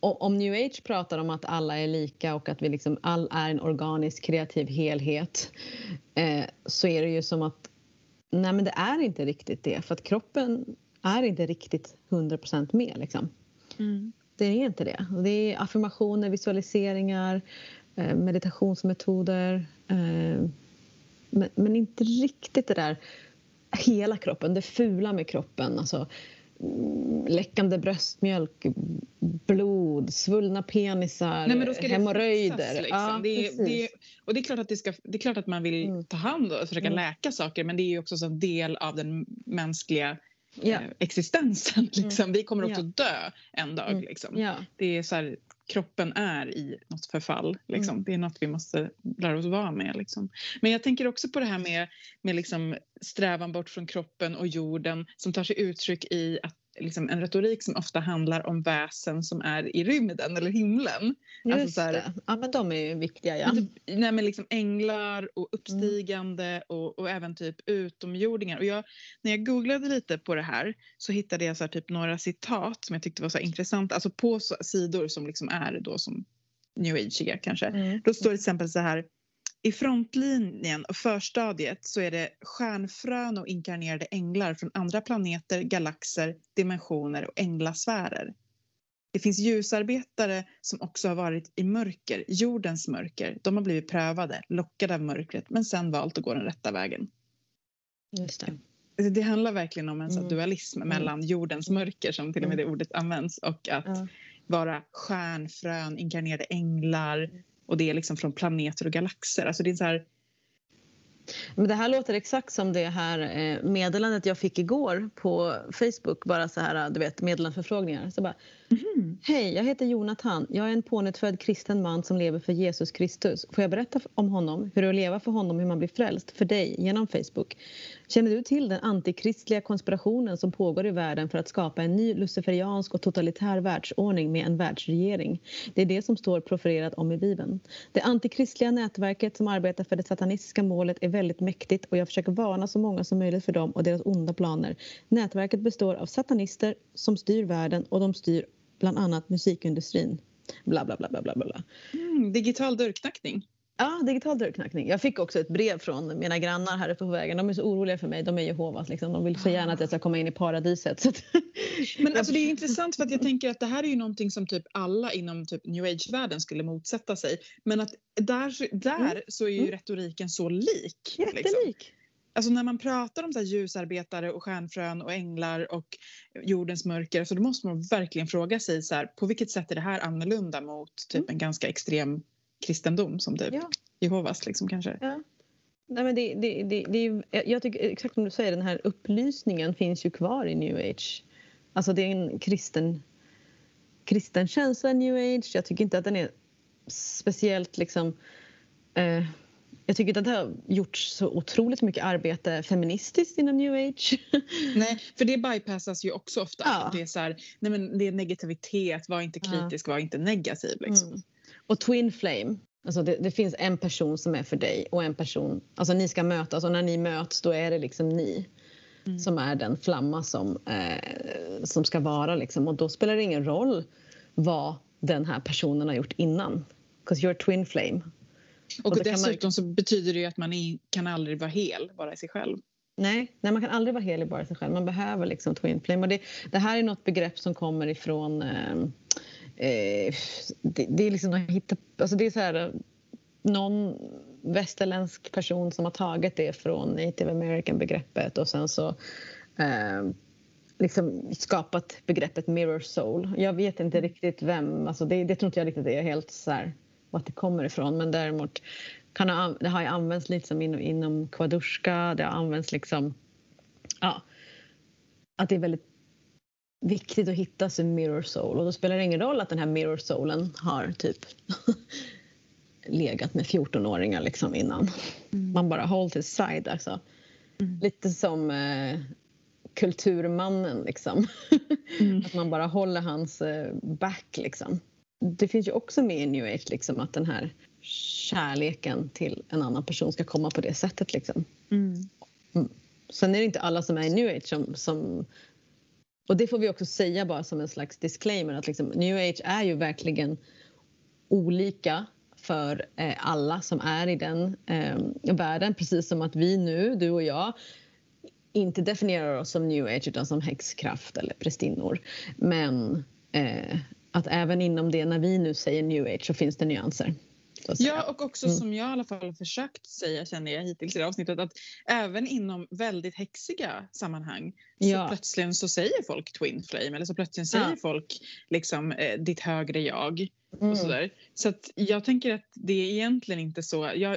om new age pratar om att alla är lika och att vi liksom all är en organisk kreativ helhet eh, så är det ju som att nej men det är inte riktigt det för att kroppen är inte riktigt 100 med. Liksom. Mm. Det är inte det. Det är affirmationer, visualiseringar, eh, meditationsmetoder eh, men, inte riktigt det där hela kroppen, det fula med kroppen. Alltså, mm, läckande bröstmjölk, blod, svullna penisar, Nej, hemorrojder. Liksom. Ja, det, är, det är, och det är, klart att det, ska, det är klart att man vill mm. ta hand och försöka mm. läka saker men det är ju också en del av den mänskliga Eh, existensen. Mm. Liksom. Vi kommer också ja. dö en dag. Mm. Liksom. Ja. Det är så här, kroppen är i något förfall. Liksom. Mm. Det är något vi måste lära oss vara med. Liksom. Men jag tänker också på det här med, med liksom strävan bort från kroppen och jorden som tar sig uttryck i att liksom en retorik som ofta handlar om väsen som är i rymden eller himlen. Just alltså så här, det. Ja men de är ju viktiga ja. Typ, nej, men liksom änglar och uppstigande mm. och, och även typ utomjordingar. Och jag, när jag googlade lite på det här så hittade jag så här, typ några citat som jag tyckte var så intressanta. Alltså på så, sidor som liksom är då som new age kanske. Mm. Då står det till exempel så här i frontlinjen och förstadiet så är det stjärnfrön och inkarnerade änglar från andra planeter, galaxer, dimensioner och änglasfärer. Det finns ljusarbetare som också har varit i mörker, jordens mörker. De har blivit prövade, lockade av mörkret men sen valt att gå den rätta vägen. Just det. Alltså, det handlar verkligen om en mm. dualism mm. mellan jordens mörker som till och med mm. det ordet används och att ja. vara stjärnfrön, inkarnerade änglar, och det är liksom från planeter och galaxer. Alltså det är så här, Men det här låter exakt som det här eh, meddelandet jag fick igår på Facebook. Bara så här, du vet, meddelandeförfrågningar. Så bara, Mm. Hej, jag heter Jonathan. Jag är en pånyttfödd kristen man som lever för Jesus Kristus. Får jag berätta om honom, hur det är att leva för honom, hur man blir frälst, för dig genom Facebook? Känner du till den antikristliga konspirationen som pågår i världen för att skapa en ny luciferiansk och totalitär världsordning med en världsregering? Det är det som står profilerat om i Bibeln. Det antikristliga nätverket som arbetar för det satanistiska målet är väldigt mäktigt och jag försöker varna så många som möjligt för dem och deras onda planer. Nätverket består av satanister som styr världen och de styr bland annat musikindustrin. Bla, bla, bla, bla, bla, bla. mm, digital dörrknackning. Ja, digital dörrknackning. Jag fick också ett brev från mina grannar här uppe på vägen. De är så oroliga för mig. De är Jehovas. Liksom. De vill så gärna att jag ska komma in i paradiset. Men alltså det är intressant för att jag tänker att det här är ju någonting som typ alla inom typ new age-världen skulle motsätta sig. Men att där, där Mm. så är ju Mm. retoriken så lik. Liksom. Alltså när man pratar om så här ljusarbetare och stjärnfrön och änglar och jordens mörker så då måste man verkligen fråga sig så här, på vilket sätt är det här annorlunda mot typ Mm. en ganska extrem kristendom som typ Ja. Jehovas liksom kanske. Ja. Nej, men det, det, det, det är, jag tycker exakt som du säger, den här upplysningen finns ju kvar i new age. Alltså det är en kristen, kristen känsla new age. Jag tycker inte att den är speciellt liksom... Eh, jag tycker inte att det har gjorts så otroligt mycket arbete feministiskt inom new age. Nej, för det bypassas ju också ofta. Ja. Det är så här, nej men det är negativitet, var inte Ja. kritisk, var inte negativ liksom. Mm. Och twin flame. Alltså det, det finns en person som är för dig och en person... Alltså ni ska mötas och när ni möts då är det liksom ni Mm. som är den flamma som, eh, som ska vara. Liksom. Och då spelar det ingen roll vad den här personen har gjort innan. Because you're twin flame. Och, Och kan man- dessutom så betyder det ju att man är, kan aldrig vara hel, bara i sig själv. Nej, nej, man kan aldrig vara bara i sig själv. Man behöver liksom twin flame. Och det, det här är något begrepp som kommer ifrån... Eh, eh, det, det är liksom att hitta... Alltså det är så här, någon västerländsk person som har tagit det från native american-begreppet och sen så eh, liksom skapat begreppet mirror soul. Jag vet inte riktigt vem... Alltså det, det tror inte jag riktigt är helt så här, vart det kommer ifrån. Men däremot kan ha, det har ju använts lite som inom, inom kvadushka. Det har använts liksom... Ja, att det är väldigt viktigt att hitta sin mirror soul. Och då spelar det ingen roll att den här mirror soulen har typ legat med 14-åringar liksom innan. Man bara hold his side. Alltså. Mm. Lite som eh, kulturmannen. Liksom. Mm. Att man bara håller hans eh, back. Liksom. Det finns ju också med i new age liksom, att den här kärleken till en annan person ska komma på det sättet. Liksom. Mm. Sen är det inte alla som är i new age som, som... Och det får vi också säga bara som en slags disclaimer att liksom, new age är ju verkligen olika för eh, alla som är i den eh, världen. Precis som att vi nu, du och jag, inte definierar oss som new age utan som häxkraft eller prästinnor. Men eh, att även inom det, när vi nu säger new age, så finns det nyanser. Ja, och också Mm. som jag i alla fall har försökt säga känner jag hittills i det avsnittet att även inom väldigt häxiga sammanhang Ja. så plötsligt så säger folk twin flame eller så plötsligt säger Ja. folk liksom eh, ditt högre jag Mm. och sådär. Så att jag tänker att det är egentligen inte så. Jag,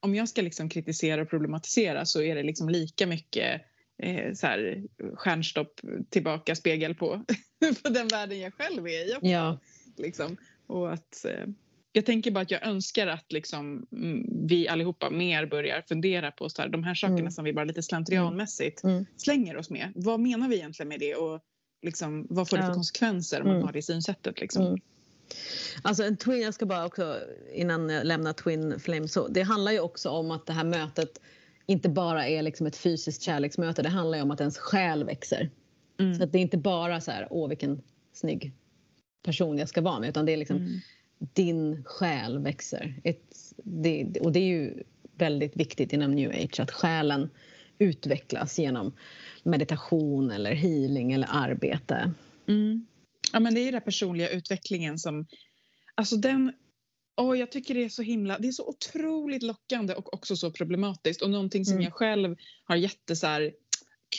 om jag ska liksom kritisera och problematisera så är det liksom lika mycket eh, så här, stjärnstopp tillbaka spegel på, på den världen jag själv är i. också, Ja. Liksom. Och att, eh, jag tänker bara att jag önskar att liksom, mm, vi allihopa mer börjar fundera på så här, de här sakerna Mm. som vi bara lite slentrianmässigt Mm. slänger oss med. Vad menar vi egentligen med det och liksom, vad får det för Ja. konsekvenser om man Mm. har det synsättet? Liksom? Mm. Alltså en twin, jag ska bara också innan jag lämnar Twin Flame så det handlar ju också om att det här mötet inte bara är liksom ett fysiskt kärleksmöte, det handlar ju om att ens själ växer. Mm. Så att det är inte bara så här, åh vilken snygg person jag ska vara med utan det är liksom Mm. din själ växer. Ett, det, och det är ju väldigt viktigt inom new age att själen utvecklas genom meditation eller healing eller arbete. Mm. Ja, men det är den personliga utvecklingen som... Alltså den... Åh, jag tycker det är så himla... Det är så otroligt lockande och också så problematiskt. Och någonting som Mm. jag själv har jätte så här,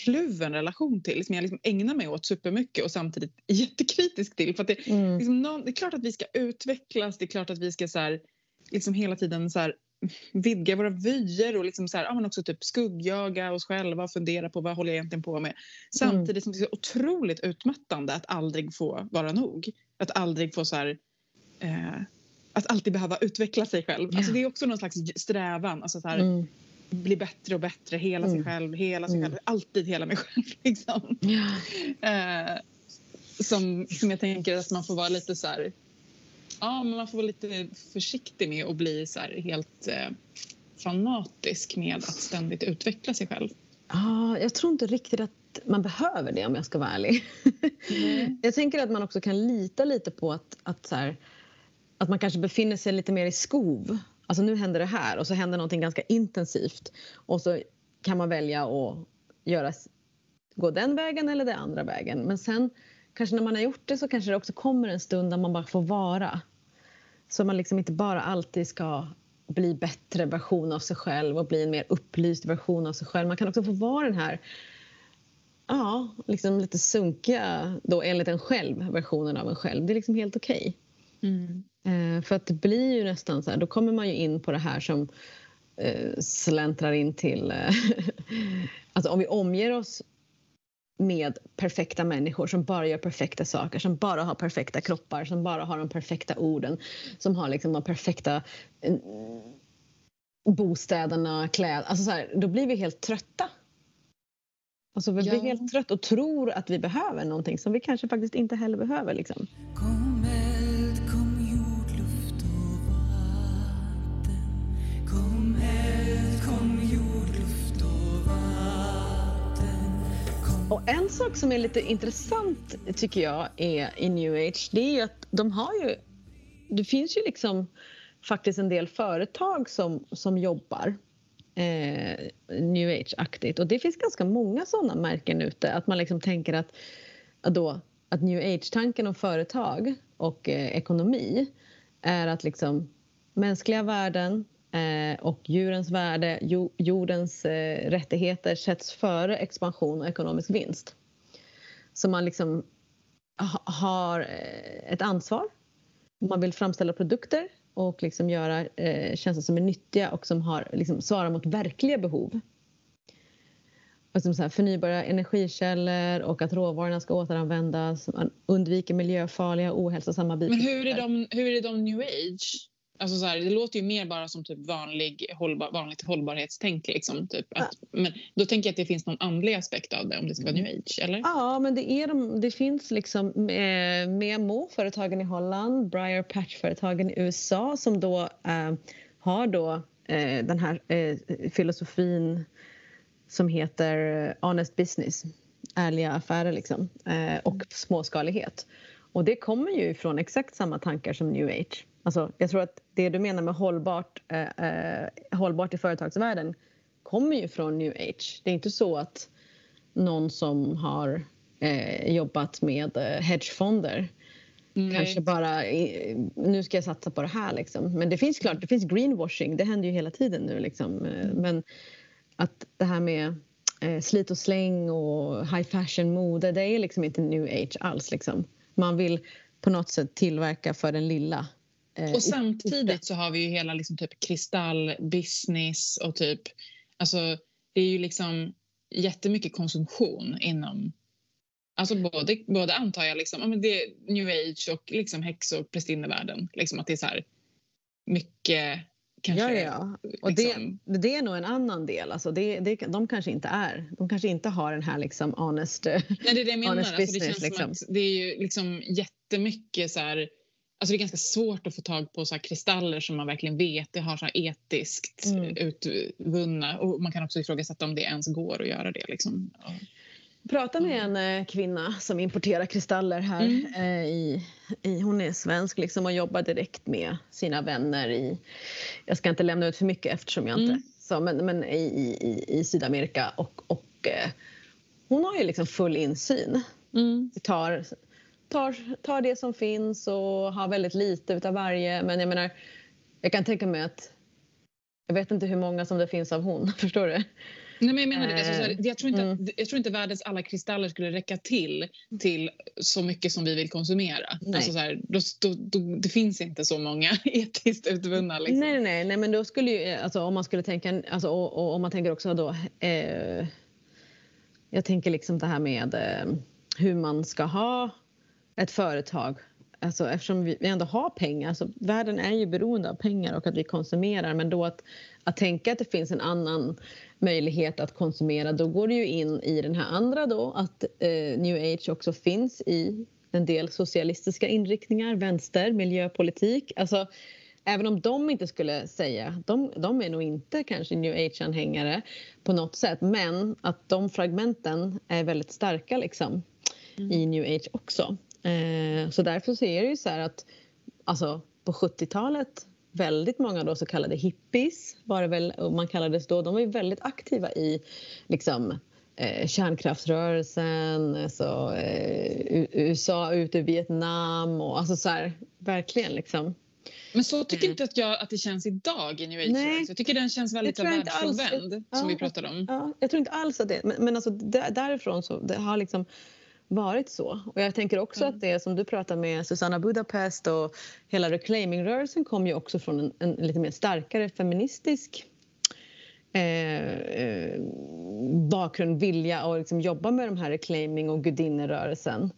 kluven relation till. Som jag liksom ägnar mig åt supermycket och samtidigt är jättekritisk till. För att det, Mm. liksom någon, det är klart att vi ska utvecklas. Det är klart att vi ska så här, liksom hela tiden så här, vidga våra vyer och liksom så här, ja, men också typ skuggjaga oss själva och fundera på vad håller jag egentligen på med. Samtidigt mm. som det är otroligt utmattande att aldrig få vara nog. Att aldrig få så här, eh, att alltid behöva utveckla sig själv. Yeah. Alltså det är också någon slags strävan. Alltså så här, mm. Bli bättre och bättre, hela mm. sig själv, hela sig mm. själv, alltid hela mig själv. Liksom. Yeah. Eh, som, som jag tänker att man får vara lite så här, ja, men man får vara lite försiktig med att bli så helt eh, fanatisk med att ständigt utveckla sig själv. Ja, jag tror inte riktigt att man behöver det om jag ska vara ärlig. Mm. jag tänker att man också kan lita lite på att, att, så här, att man kanske befinner sig lite mer i skov. Alltså nu händer det här och så händer någonting ganska intensivt och så kan man välja att göra, gå den vägen eller den andra vägen. Men sen kanske när man har gjort det så kanske det också kommer en stund där man bara får vara. Så man liksom inte bara alltid ska bli bättre version av sig själv och bli en mer upplyst version av sig själv. Man kan också få vara den här ja, liksom lite sunkiga, då enligt en själv, versionen av en själv. Det är liksom helt okej. Okay. Mm. Eh, för att det blir ju nästan så här, då kommer man ju in på det här som eh, släntrar in till... Eh, alltså om vi omger oss med perfekta människor som bara gör perfekta saker, som bara har perfekta kroppar, som bara har de perfekta orden, som har liksom de perfekta bostäderna, kläder. Alltså så här, då blir vi helt trötta. Alltså vi blir helt trötta och tror att vi behöver någonting som vi kanske faktiskt inte heller behöver. Liksom. Och en sak som är lite intressant tycker jag är i new age det är ju att de har ju... Det finns ju liksom faktiskt en del företag som, som jobbar eh, new age-aktigt och det finns ganska många sådana märken ute. Att man liksom tänker att, att, då, att new age-tanken om företag och eh, ekonomi är att liksom mänskliga värden och djurens värde, jordens eh, rättigheter sätts före expansion och ekonomisk vinst. Så man liksom har eh, ett ansvar. Man vill framställa produkter och liksom göra tjänster som är nyttiga och som har, liksom, svarar mot verkliga behov. Och som så här, förnybara energikällor och att råvarorna ska återanvändas. Man undviker miljöfarliga ohälsosamma bitar. Men hur är de, hur är de new age? Alltså så här, det låter ju mer bara som typ vanlig, hållbar, vanligt hållbarhetstänk. Liksom, typ. Att, ja. Men då tänker jag att det finns någon andlig aspekt av det om det ska vara new age, eller? Ja, men det, är de, det finns liksom eh, Memo-företagen i Holland, Briar Patch-företagen i USA som då eh, har då eh, den här eh, filosofin som heter honest business, ärliga affärer liksom, eh, och småskalighet. Och det kommer ju från exakt samma tankar som new age. Alltså, jag tror att det du menar med hållbart, eh, eh, hållbart i företagsvärlden kommer ju från new age. Det är inte så att någon som har eh, jobbat med eh, hedgefonder Nej. kanske bara nu ska jag satsa på det här liksom. Men det finns klart, det finns greenwashing, det händer ju hela tiden nu liksom. Eh, mm. Men att det här med eh, slit och släng och high fashion mode, det är liksom inte new age alls liksom. Man vill på något sätt tillverka för den lilla Eh, och samtidigt så har vi ju hela liksom typ kristallbusiness och typ... Alltså, det är ju liksom jättemycket konsumtion inom... Alltså både, både antar jag, liksom, ja, men det är new age och liksom häx och prästinnevärlden. Liksom att det är så här mycket Kanske, ja, ja. Och liksom... det, det är nog en annan del. Alltså det, det, de kanske inte är. De kanske inte har den här liksom honest, Nej, det är det jag menar. Alltså. Det, känns liksom. som att det är ju liksom jättemycket så här Alltså det är ganska svårt att få tag på så kristaller som man verkligen vet det har så etiskt mm. utvunna. Och man kan också ifrågasätta om det ens går att göra det. Liksom. Jag pratade med en eh, kvinna som importerar kristaller här. Mm. Eh, i, i, hon är svensk liksom, och jobbar direkt med sina vänner i... Jag ska inte lämna ut för mycket eftersom jag inte... Mm. Så, men men i, i, i Sydamerika. Och, och eh, hon har ju liksom full insyn. Mm. tar tar, tar det som finns och har väldigt lite utav varje. Men jag menar, jag kan tänka mig att jag vet inte hur många som det finns av hon, förstår du? Nej, men jag menar det. Så, så här, Eh, jag, tror inte, mm. jag tror inte världens alla kristaller skulle räcka till till så mycket som vi vill konsumera. Nej. Alltså, så här, då, då, då, det finns inte så många etiskt utvunna. Liksom. Nej, nej, nej, men då skulle ju, alltså, om man skulle tänka, alltså, och, och om man tänker också då, eh, jag tänker liksom det här med eh, hur man ska ha ett företag. Alltså, eftersom vi, ändå har pengar, alltså, världen är ju beroende av pengar och att vi konsumerar, men då att, att tänka att det finns en annan möjlighet att konsumera, då går det ju in i den här andra då, att eh, new age också finns i en del socialistiska inriktningar, vänster, miljöpolitik. Alltså, även om de inte skulle säga, de, de är nog inte kanske new age-anhängare på något sätt, men att de fragmenten är väldigt starka liksom i new age också. Eh, så därför så är det ju så här att alltså, på 70-talet väldigt många då så kallade hippies var det väl, man kallades då, de var ju väldigt aktiva i liksom eh, kärnkraftsrörelsen, alltså, eh, USA ut ur Vietnam och alltså så här, verkligen liksom. Men så tycker Mm. inte att jag att det känns idag i New Age. Nej. Jag tycker den känns väldigt alls. världsfrånvänd Ja. som vi pratade om. Ja, jag tror inte alls att det men, men alltså där, därifrån så det har liksom varit så. Och jag tänker också Mm. att det som du pratar med Susanna Budapest och hela reclaiming-rörelsen kom ju också från en, en lite mer starkare feministisk eh, eh, bakgrund, vilja att liksom jobba med de här reclaiming och gudinnerörelsen.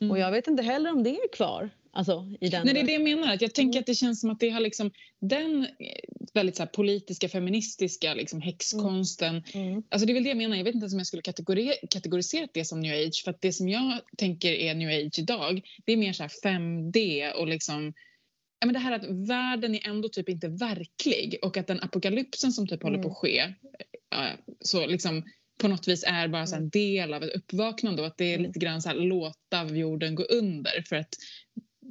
Mm. Och jag vet inte heller om det är kvar. Alltså, i den Nej, det är det jag menar. Att jag tänker Mm. att det känns som att det har liksom den eh, väldigt så politiska, feministiska liksom, häxkonsten. Mm. Alltså det är väl det jag menar. Jag vet inte ens om jag skulle kategori kategorisera det som new age. För det som jag tänker är new age idag, det är mer så här 5D och liksom Ja, men det här att världen är ändå typ inte verklig och att den apokalypsen som typ håller på Mm. att ske ja, så liksom på något vis är bara så här en del av ett uppvaknande och att det är Mm. lite grann så här låta jorden gå under för att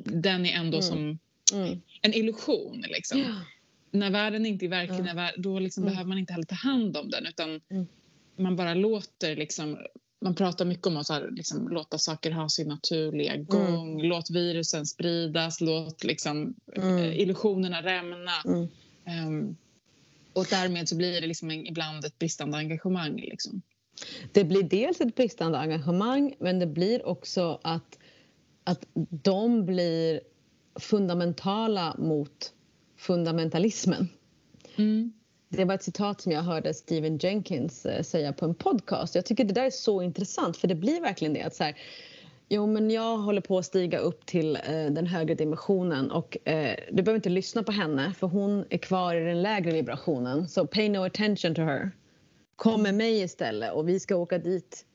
den är ändå Mm. som Mm. en illusion. Liksom. Ja. När världen inte är verklig, Ja. då liksom Mm. behöver man inte heller ta hand om den utan Mm. man bara låter liksom man pratar mycket om att här, liksom, låta saker ha sin naturliga gång, låt virusen spridas, låt liksom, Mm. eh, illusionerna rämna. Mm. Ehm, och därmed så blir det liksom en, ibland ett bristande engagemang. Liksom. Det blir dels ett bristande engagemang men det blir också att, att de blir fundamentala mot fundamentalismen. Mm. Det var ett citat som jag hörde Stephen Jenkins eh, säga på en podcast. Jag tycker det där är så intressant för det blir verkligen det att så här, Jo, men jag håller på att stiga upp till eh, den högre dimensionen och eh, du behöver inte lyssna på henne för hon är kvar i den lägre vibrationen. Så pay no attention to her. Kom med mig istället och vi ska åka dit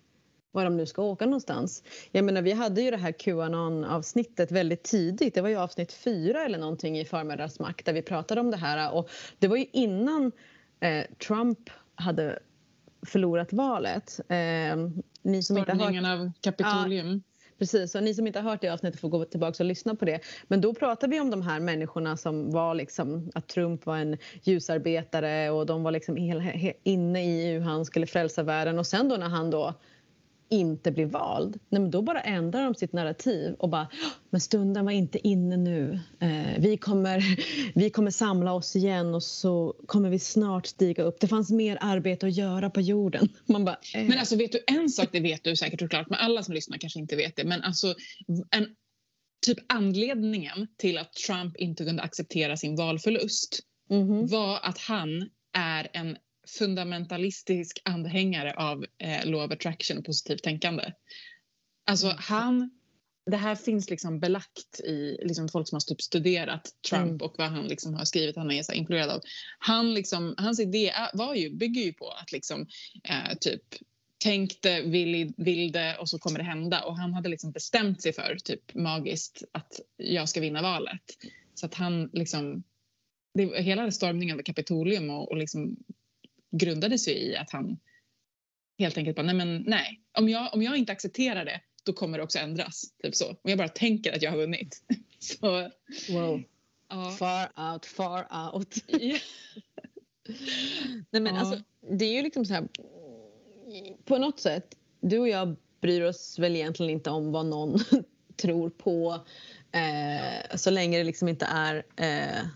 var de nu ska åka någonstans. Jag menar, vi hade ju det här Qanon-avsnittet väldigt tidigt. Det var ju avsnitt fyra eller någonting i Förmiddags makt där vi pratade om det här. Och det var ju innan eh, Trump hade förlorat valet. Eh, ni som inte har hört Stormningen av Kapitolium. Precis, så ni som inte har hört det avsnittet får gå tillbaka och lyssna på det. Men då pratade vi om de här människorna som var liksom att Trump var en ljusarbetare och de var liksom inne i hur han skulle frälsa världen och sen då när han då inte blir vald, nej då bara ändrar de sitt narrativ och bara "Åh, men stunden var inte inne nu. Eh, vi, kommer, vi kommer samla oss igen och så kommer vi snart stiga upp. Det fanns mer arbete att göra på jorden. Man bara, eh. Men alltså vet du en sak, det vet du säkert såklart, men alla som lyssnar kanske inte vet det. Men alltså en, typ anledningen till att Trump inte kunde acceptera sin valförlust Mhm. var att han är en fundamentalistisk anhängare av eh, law of attraction och positivt tänkande. Alltså Mm. han, det här finns liksom belagt i liksom folk som har typ studerat Trump Mm. och vad han liksom har skrivit, han är så influerad av. Han liksom, hans idé var ju, bygger ju på att liksom eh, typ tänk det, vill, vill det och så kommer det hända. Och han hade liksom bestämt sig för, typ magiskt, att jag ska vinna valet. Så att han liksom, det, hela stormningen av Kapitolium och, och liksom grundade sig i att han helt enkelt bara, nej men nej, om jag, om jag inte accepterar det, då kommer det också ändras. Typ så. Och jag bara tänker att jag har vunnit. Så, Wow. ja. Far out, far out. Nej, men Ja. alltså, det är ju liksom så här... På något sätt, du och jag bryr oss väl egentligen inte om vad någon tror på eh, så länge det liksom inte är eh,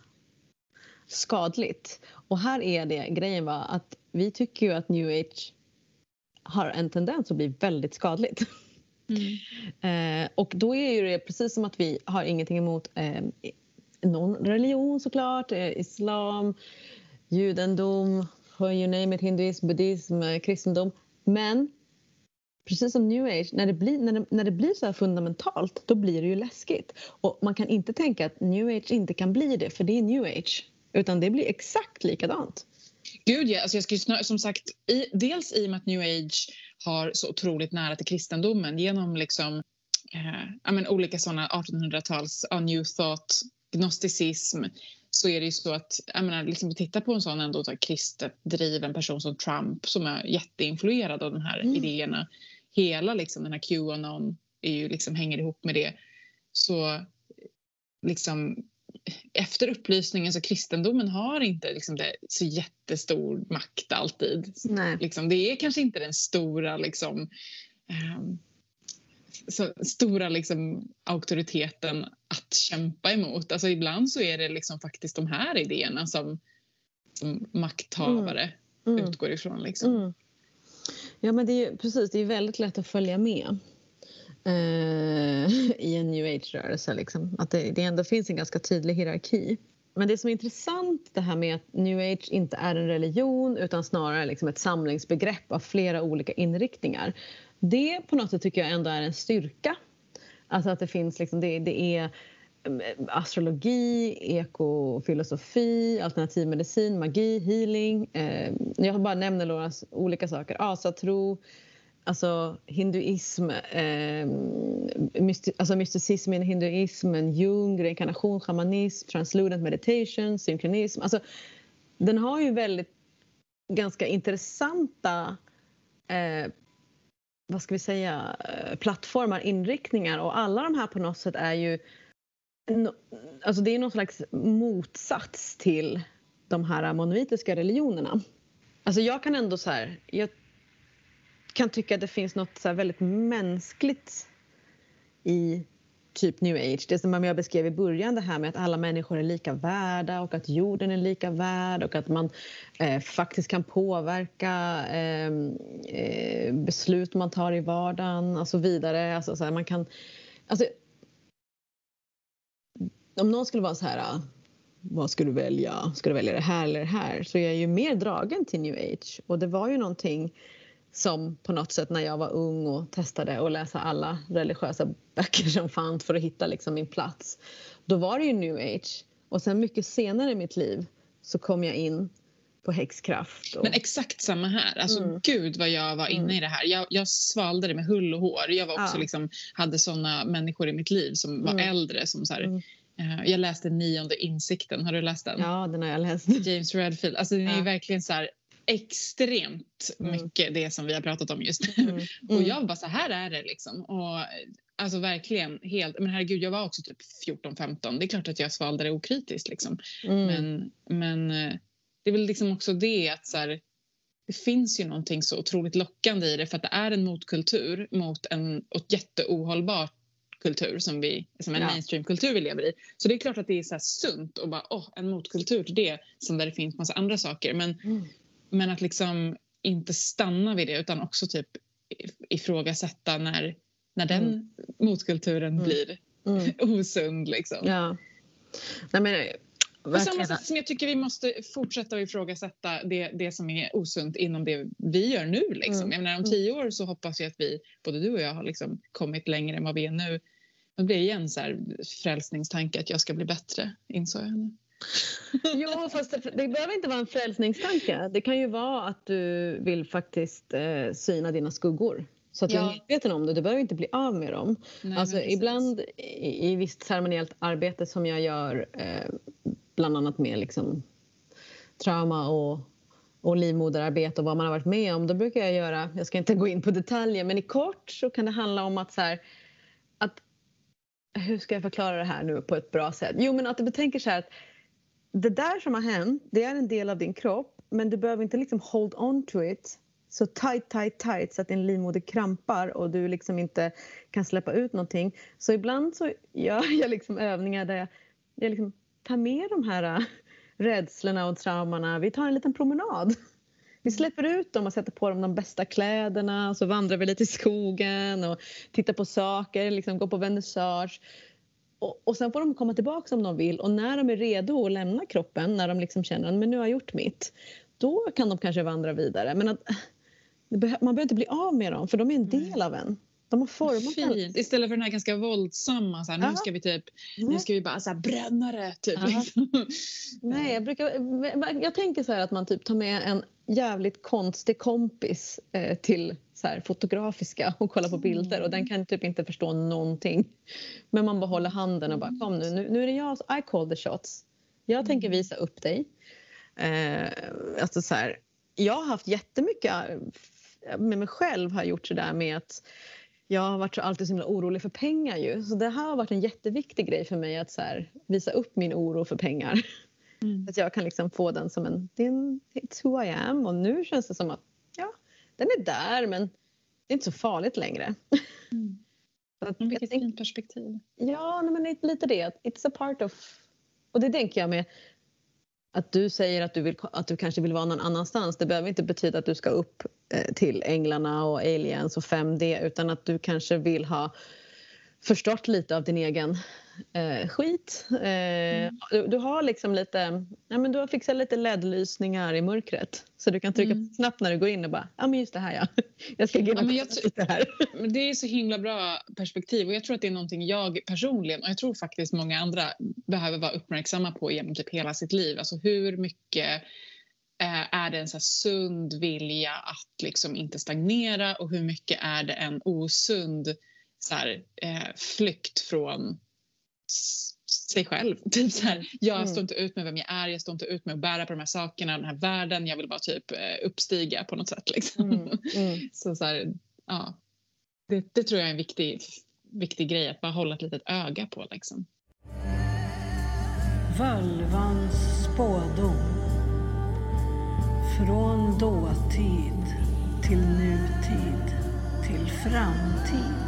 skadligt. Och här är det, grejen var att vi tycker ju att new age har en tendens att bli väldigt skadligt. Mm. eh, och då är det precis som att vi har ingenting emot eh, någon religion såklart, eh, islam, judendom, you name it, hinduism, buddhism, eh, kristendom. Men precis som new age, när det, blir, när, det, när det blir så här fundamentalt då blir det ju läskigt. Och man kan inte tänka att new age inte kan bli det för det är new age. Utan det blir exakt likadant. Gud ja, alltså jag skulle som sagt, i, dels i och med att new age har så otroligt nära till kristendomen genom liksom, eh, men, olika sådana 1800-tals uh, new thought, gnosticism så är det ju så att, jag menar, liksom titta på en sån ändå kristet driven person som Trump som är jätteinfluerad av de här mm. idéerna. Hela liksom den här Qanon är ju liksom, hänger ihop med det. Så liksom efter upplysningen så kristendomen har inte liksom det, så jättestor makt alltid. Liksom, det är kanske inte den stora liksom, um, så stora liksom, auktoriteten att kämpa emot. Alltså, ibland så är det liksom faktiskt de här idéerna som, som makthavare mm. Mm. utgår ifrån. Liksom. Mm. Ja men det är precis, det är väldigt lätt att följa med eh, i en new age-rörelse. Liksom. Att det, det ändå finns en ganska tydlig hierarki. Men det som är intressant det här med att new age inte är en religion utan snarare liksom ett samlingsbegrepp av flera olika inriktningar. Det på något sätt tycker jag ändå är en styrka. Alltså att det finns liksom, det, det är mm, astrologi, ekofilosofi, alternativmedicin, magi, healing. Eh, jag bara nämner några olika saker. Asatro, alltså hinduism, eh, mysti alltså mysticismen, i hinduismen, Jung, reinkarnation, shamanism, translucent meditation, synkronism. Alltså, den har ju väldigt ganska intressanta eh, vad ska vi säga, eh, plattformar, inriktningar och alla de här på något sätt är ju alltså det är någon slags motsats till de här monoitiska religionerna. Alltså jag kan ändå så här, jag kan tycka att det finns något så väldigt mänskligt i typ new age. Det som jag beskrev i början, det här med att alla människor är lika värda och att jorden är lika värd och att man eh, faktiskt kan påverka ehm, eh, beslut man tar i vardagen och så vidare. Alltså, så här, man kan, alltså, om någon skulle vara så här ah, vad ska du välja? Ska du välja det här eller det här? Så jag är ju mer dragen till new age och det var ju någonting som på något sätt när jag var ung och testade att läsa alla religiösa böcker som fanns för att hitta liksom min plats. Då var det ju new age. Och sen mycket senare i mitt liv så kom jag in på häxkraft. Och... Men exakt samma här. Alltså mm. gud vad jag var inne mm. i det här. Jag, jag svalde det med hull och hår. Jag var också ja. liksom, hade såna människor i mitt liv som var mm. äldre som så här, mm. uh, jag läste Nionde insikten, har du läst den? Ja, den har jag läst. James Redfield. Alltså den är ja. verkligen så här, extremt mm. mycket det som vi har pratat om just nu. Mm. och mm. jag bara så här är det liksom. Och alltså verkligen helt, men herregud jag var också typ 14-15. Det är klart att jag svalde det okritiskt liksom. Mm. Men, men eh, det är väl liksom också det att så här, det finns ju någonting så otroligt lockande i det för att det är en motkultur mot en jätteohållbar kultur som, vi, som en ja. mainstreamkultur vi lever i. Så det är klart att det är så sunt och bara åh, en motkultur till det som där det finns massa andra saker. Men mm. Men att liksom inte stanna vid det utan också typ ifrågasätta när, när den mm. motkulturen mm. blir mm. osund. Liksom. Ja. Nej, men, på samma sätt som jag tycker vi måste fortsätta att ifrågasätta det, det som är osunt inom det vi gör nu. Liksom. Mm. Jag menar, om mm. tio år så hoppas jag att vi, både du och jag har liksom kommit längre än vad vi är nu. Det blir igen så här frälsningstanke att jag ska bli bättre, insåg jag nu. Jo, fast det, det, behöver inte vara en frälsningstanke. Det kan ju vara att du vill faktiskt eh, syna dina skuggor. Så att ja. du är medveten om det. Du behöver inte bli av med dem. Nej, alltså, ibland i, i visst ceremoniellt arbete som jag gör eh, bland annat med liksom, trauma och, och livmoderarbete och vad man har varit med om. Då brukar jag göra, jag ska inte gå in på detaljer, men i kort så kan det handla om att så här, att hur ska jag förklara det här nu på ett bra sätt? Jo, men att du betänker så här att det där som har hänt, det är en del av din kropp men du behöver inte liksom hold on to it så tight, tight, tight så att din livmoder krampar och du liksom inte kan släppa ut någonting. Så ibland så gör jag liksom övningar där jag, jag liksom tar med de här äh, rädslorna och traumorna. Vi tar en liten promenad Vi släpper ut dem och sätter på dem de bästa kläderna och så vandrar vi lite i skogen och tittar på saker, liksom går på vernissage. Och, och sen får de komma tillbaka om de vill och när de är redo att lämna kroppen, när de liksom känner att nu har jag gjort mitt, då kan de kanske vandra vidare. Men att, man behöver inte bli av med dem för de är en del av en. De har format Fint. Istället för den här ganska våldsamma, så här, nu ska vi typ, nu ska vi bara så här, bränna det. Typ, liksom. Nej, jag, brukar, jag tänker så här att man typ tar med en jävligt konstig kompis eh, till så här, fotografiska och kollar på bilder och den kan typ inte förstå någonting. Men man bara håller handen och bara kom nu, nu, nu är det jag, I call the shots. Jag tänker visa upp dig. Eh, alltså så här, jag har haft jättemycket med mig själv har gjort sådär med att jag har varit så alltid så himla orolig för pengar ju. Så det här har varit en jätteviktig grej för mig att så här, visa upp min oro för pengar. Mm. Att jag kan liksom få den som en, it's who I am och nu känns det som att ja, den är där men det är inte så farligt längre. Mm. att, Vilket fint perspektiv. Ja, men lite det. It's a part of... Och det tänker jag med att du säger att du, vill, att du kanske vill vara någon annanstans. Det behöver inte betyda att du ska upp eh, till änglarna och aliens och 5D utan att du kanske vill ha förstått lite av din egen eh, skit. Eh, mm. du, du, har liksom lite, ja, men du har fixat lite LED-lysningar i mörkret så du kan trycka mm. snabbt när du går in och bara, ja men just det här ja. Jag ska gå in och ja, lite här. Det är så himla bra perspektiv och jag tror att det är någonting jag personligen och jag tror faktiskt många andra behöver vara uppmärksamma på genom typ hela sitt liv. Alltså hur mycket eh, är det en så sund vilja att liksom inte stagnera och hur mycket är det en osund så här, eh, flykt från sig själv. Typ så här, jag mm. står inte ut med vem jag är, jag står inte ut med att bära på de här sakerna, den här världen, jag vill bara typ eh, uppstiga på något sätt. Liksom. Mm. Mm. Så, så här, ja, det, det, tror jag är en viktig, viktig grej att bara hålla ett litet öga på. Liksom. Völvans spådom Från dåtid till nutid till framtid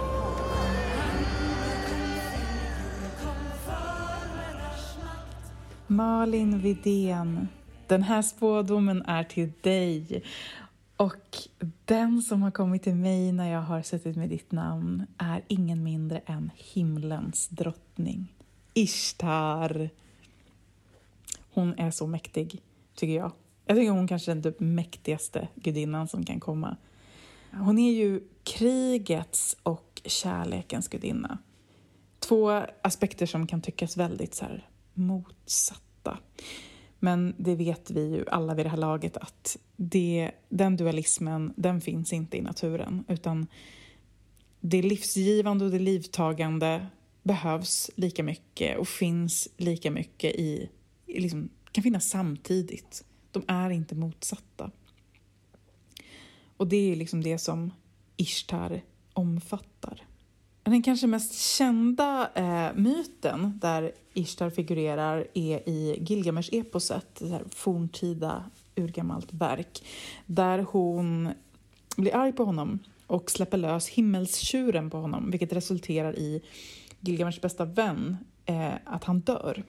Malin Vidén, den här spådomen är till dig. Och den som har kommit till mig när jag har suttit med ditt namn är ingen mindre än himlens drottning, Ishtar. Hon är så mäktig, tycker jag. Jag tycker hon kanske är den typ mäktigaste gudinnan som kan komma. Hon är ju krigets och kärlekens gudinna. Två aspekter som kan tyckas väldigt så här motsatta. Men det vet vi ju alla vid det här laget att det, den dualismen, den finns inte i naturen utan det livsgivande och det livtagande behövs lika mycket och finns lika mycket i, liksom, kan finnas samtidigt. De är inte motsatta. Och det är liksom det som Ishtar omfattar. Den kanske mest kända eh, myten där Ishtar figurerar är i Gilgamesh-eposet, ett forntida urgammalt verk, där hon blir arg på honom och släpper lös himmelstjuren på honom, vilket resulterar i Gilgamesh bästa vän, eh, att han dör.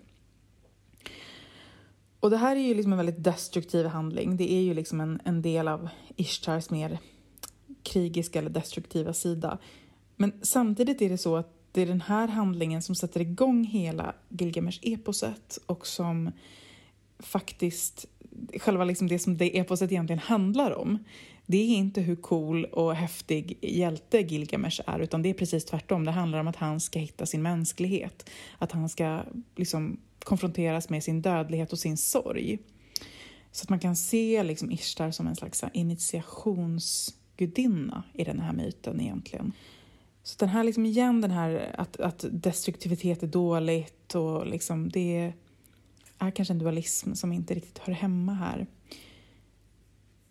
Och det här är ju liksom en väldigt destruktiv handling. Det är ju liksom en, en del av Ishtars mer krigiska eller destruktiva sida. Men samtidigt är det så att det är den här handlingen som sätter igång hela Gilgamesh-eposet och som faktiskt, själva liksom det som det eposet egentligen handlar om, det är inte hur cool och häftig hjälte Gilgamesh är, utan det är precis tvärtom. Det handlar om att han ska hitta sin mänsklighet, att han ska liksom konfronteras med sin dödlighet och sin sorg. Så att man kan se liksom Ishtar som en slags initiationsgudinna i den här myten egentligen. Så den här, liksom igen, den här att, att destruktivitet är dåligt och liksom det är kanske en dualism som inte riktigt hör hemma här.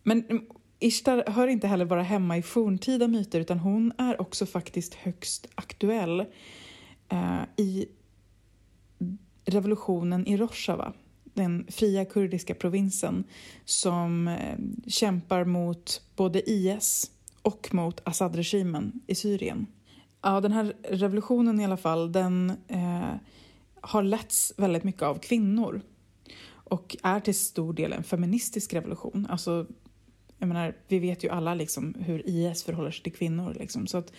Men mm, Ishtar hör inte heller bara hemma i forntida myter utan hon är också faktiskt högst aktuell eh, i revolutionen i Rojava, den fria kurdiska provinsen som eh, kämpar mot både IS och mot Assad-regimen i Syrien. Ja, den här revolutionen i alla fall, den eh, har letts väldigt mycket av kvinnor och är till stor del en feministisk revolution. Alltså, jag menar, vi vet ju alla liksom hur IS förhåller sig till kvinnor. Liksom. Så att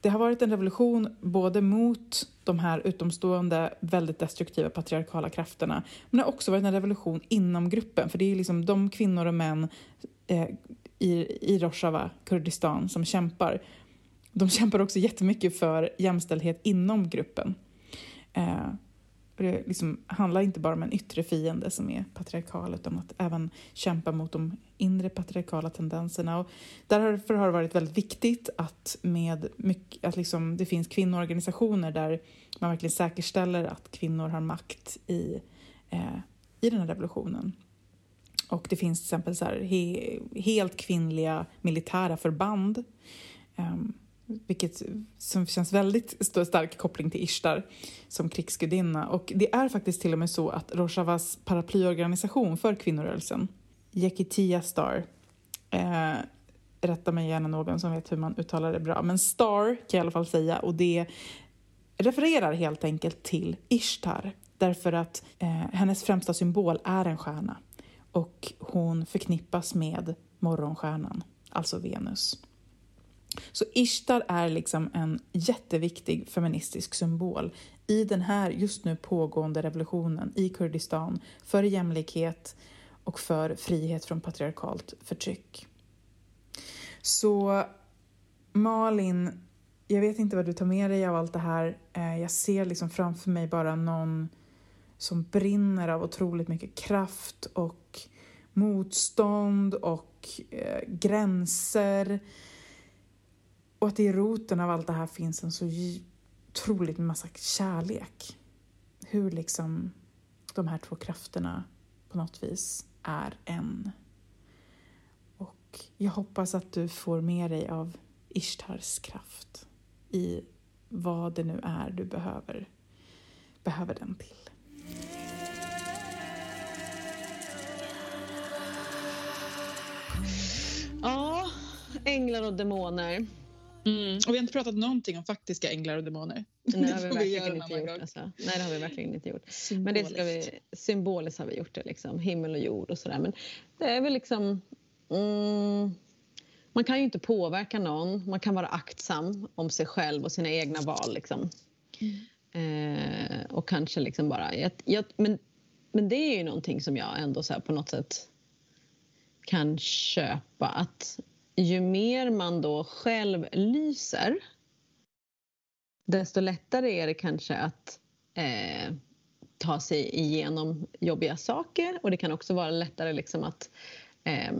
det har varit en revolution både mot de här utomstående, väldigt destruktiva patriarkala krafterna men det har också varit en revolution inom gruppen. För det är liksom de kvinnor och män eh, i, i Rojava, Kurdistan, som kämpar. De kämpar också jättemycket för jämställdhet inom gruppen. Eh, det liksom handlar inte bara om en yttre fiende som är patriarkal utan att även kämpa mot de inre patriarkala tendenserna. Och därför har det varit väldigt viktigt att, med mycket, att liksom, det finns kvinnoorganisationer där man verkligen säkerställer att kvinnor har makt i, eh, i den här revolutionen. Och det finns till exempel så här, he, helt kvinnliga militära förband um, vilket som känns väldigt stark koppling till Ishtar som krigsgudinna. Och det är faktiskt till och med så att Rojavas paraplyorganisation för kvinnorörelsen, Yekitia Star, eh, rätta mig gärna någon som vet hur man uttalar det bra, men Star kan jag i alla fall säga och det refererar helt enkelt till Ishtar därför att eh, hennes främsta symbol är en stjärna och hon förknippas med morgonstjärnan, alltså Venus. Så Ishtar är liksom en jätteviktig feministisk symbol i den här just nu pågående revolutionen i Kurdistan för jämlikhet och för frihet från patriarkalt förtryck. Så Malin, jag vet inte vad du tar med dig av allt det här. Eh, jag ser liksom framför mig bara någon som brinner av otroligt mycket kraft och motstånd och eh, gränser och att i roten av allt det här finns en så otroligt massa kärlek. Hur liksom de här två krafterna på något vis är en. Och jag hoppas att du får med dig av Ishtars kraft i vad det nu är du behöver, behöver den till. Ja, änglar och demoner. Mm. Och vi har inte pratat någonting om faktiska änglar och demoner. Nej, det har vi verkligen inte gjort. Alltså. Nej, det har vi verkligen inte gjort. Men det ska vi, symboliskt har vi gjort det, liksom. himmel och jord och sådär. Men det är väl liksom... Mm, man kan ju inte påverka någon. Man kan vara aktsam om sig själv och sina egna val. Liksom. Mm. Eh, och kanske liksom bara... Jag, jag, men, men det är ju någonting som jag ändå så på något sätt kan köpa. Att ju mer man då själv lyser desto lättare är det kanske att eh, ta sig igenom jobbiga saker och det kan också vara lättare liksom att eh,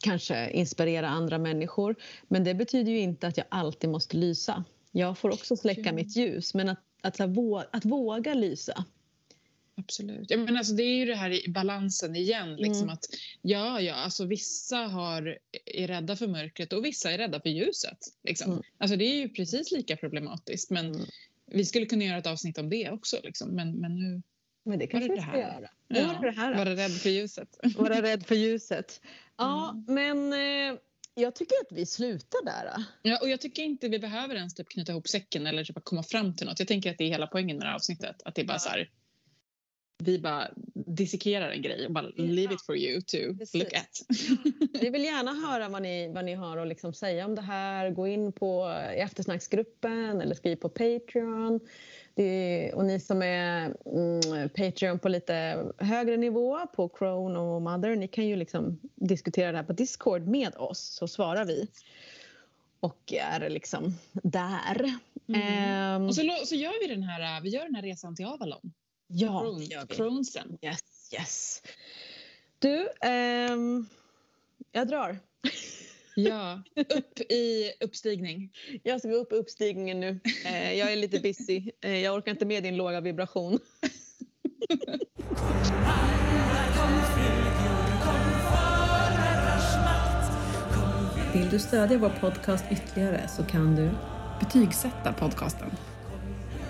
kanske inspirera andra människor. Men det betyder ju inte att jag alltid måste lysa. Jag får också släcka mitt ljus men att, att, att våga lysa Absolut. Ja, men alltså, det är ju det här i balansen igen. Liksom, mm. att, ja, ja, alltså, vissa har, är rädda för mörkret och vissa är rädda för ljuset. Liksom. Mm. Alltså, det är ju precis lika problematiskt. Men mm. vi skulle kunna göra ett avsnitt om det också. Liksom. Men, men nu men det kanske vi ska göra. Ja, det här. Vara rädd för ljuset. Vara rädd för ljuset. Ja, mm. men eh, jag tycker att vi slutar där. Ja, och jag tycker inte vi behöver ens typ knyta ihop säcken eller typ komma fram till något. Jag tänker att det är hela poängen med det här avsnittet. Att det är bara ja. så här, vi bara dissekerar en grej och bara leave it for you to Precis. look at. vi vill gärna höra vad ni, vad ni har att liksom säga om det här. Gå in på eftersnacksgruppen eller skriv på Patreon. Det, och ni som är mm, Patreon på lite högre nivå på Crone och Mother, ni kan ju liksom diskutera det här på Discord med oss så svarar vi och är liksom där. Mm. Um, och så, så gör vi den här, vi gör den här resan till Avalon. Ja, Crohn, det gör vi. Crohnsen. Yes, yes. Du, um, jag drar. Ja, upp i uppstigning. Jag ska gå upp i uppstigningen nu. Eh, jag är lite busy. Eh, jag orkar inte med din låga vibration. Vill du stödja vår podcast ytterligare så kan du Betygsätta podcasten.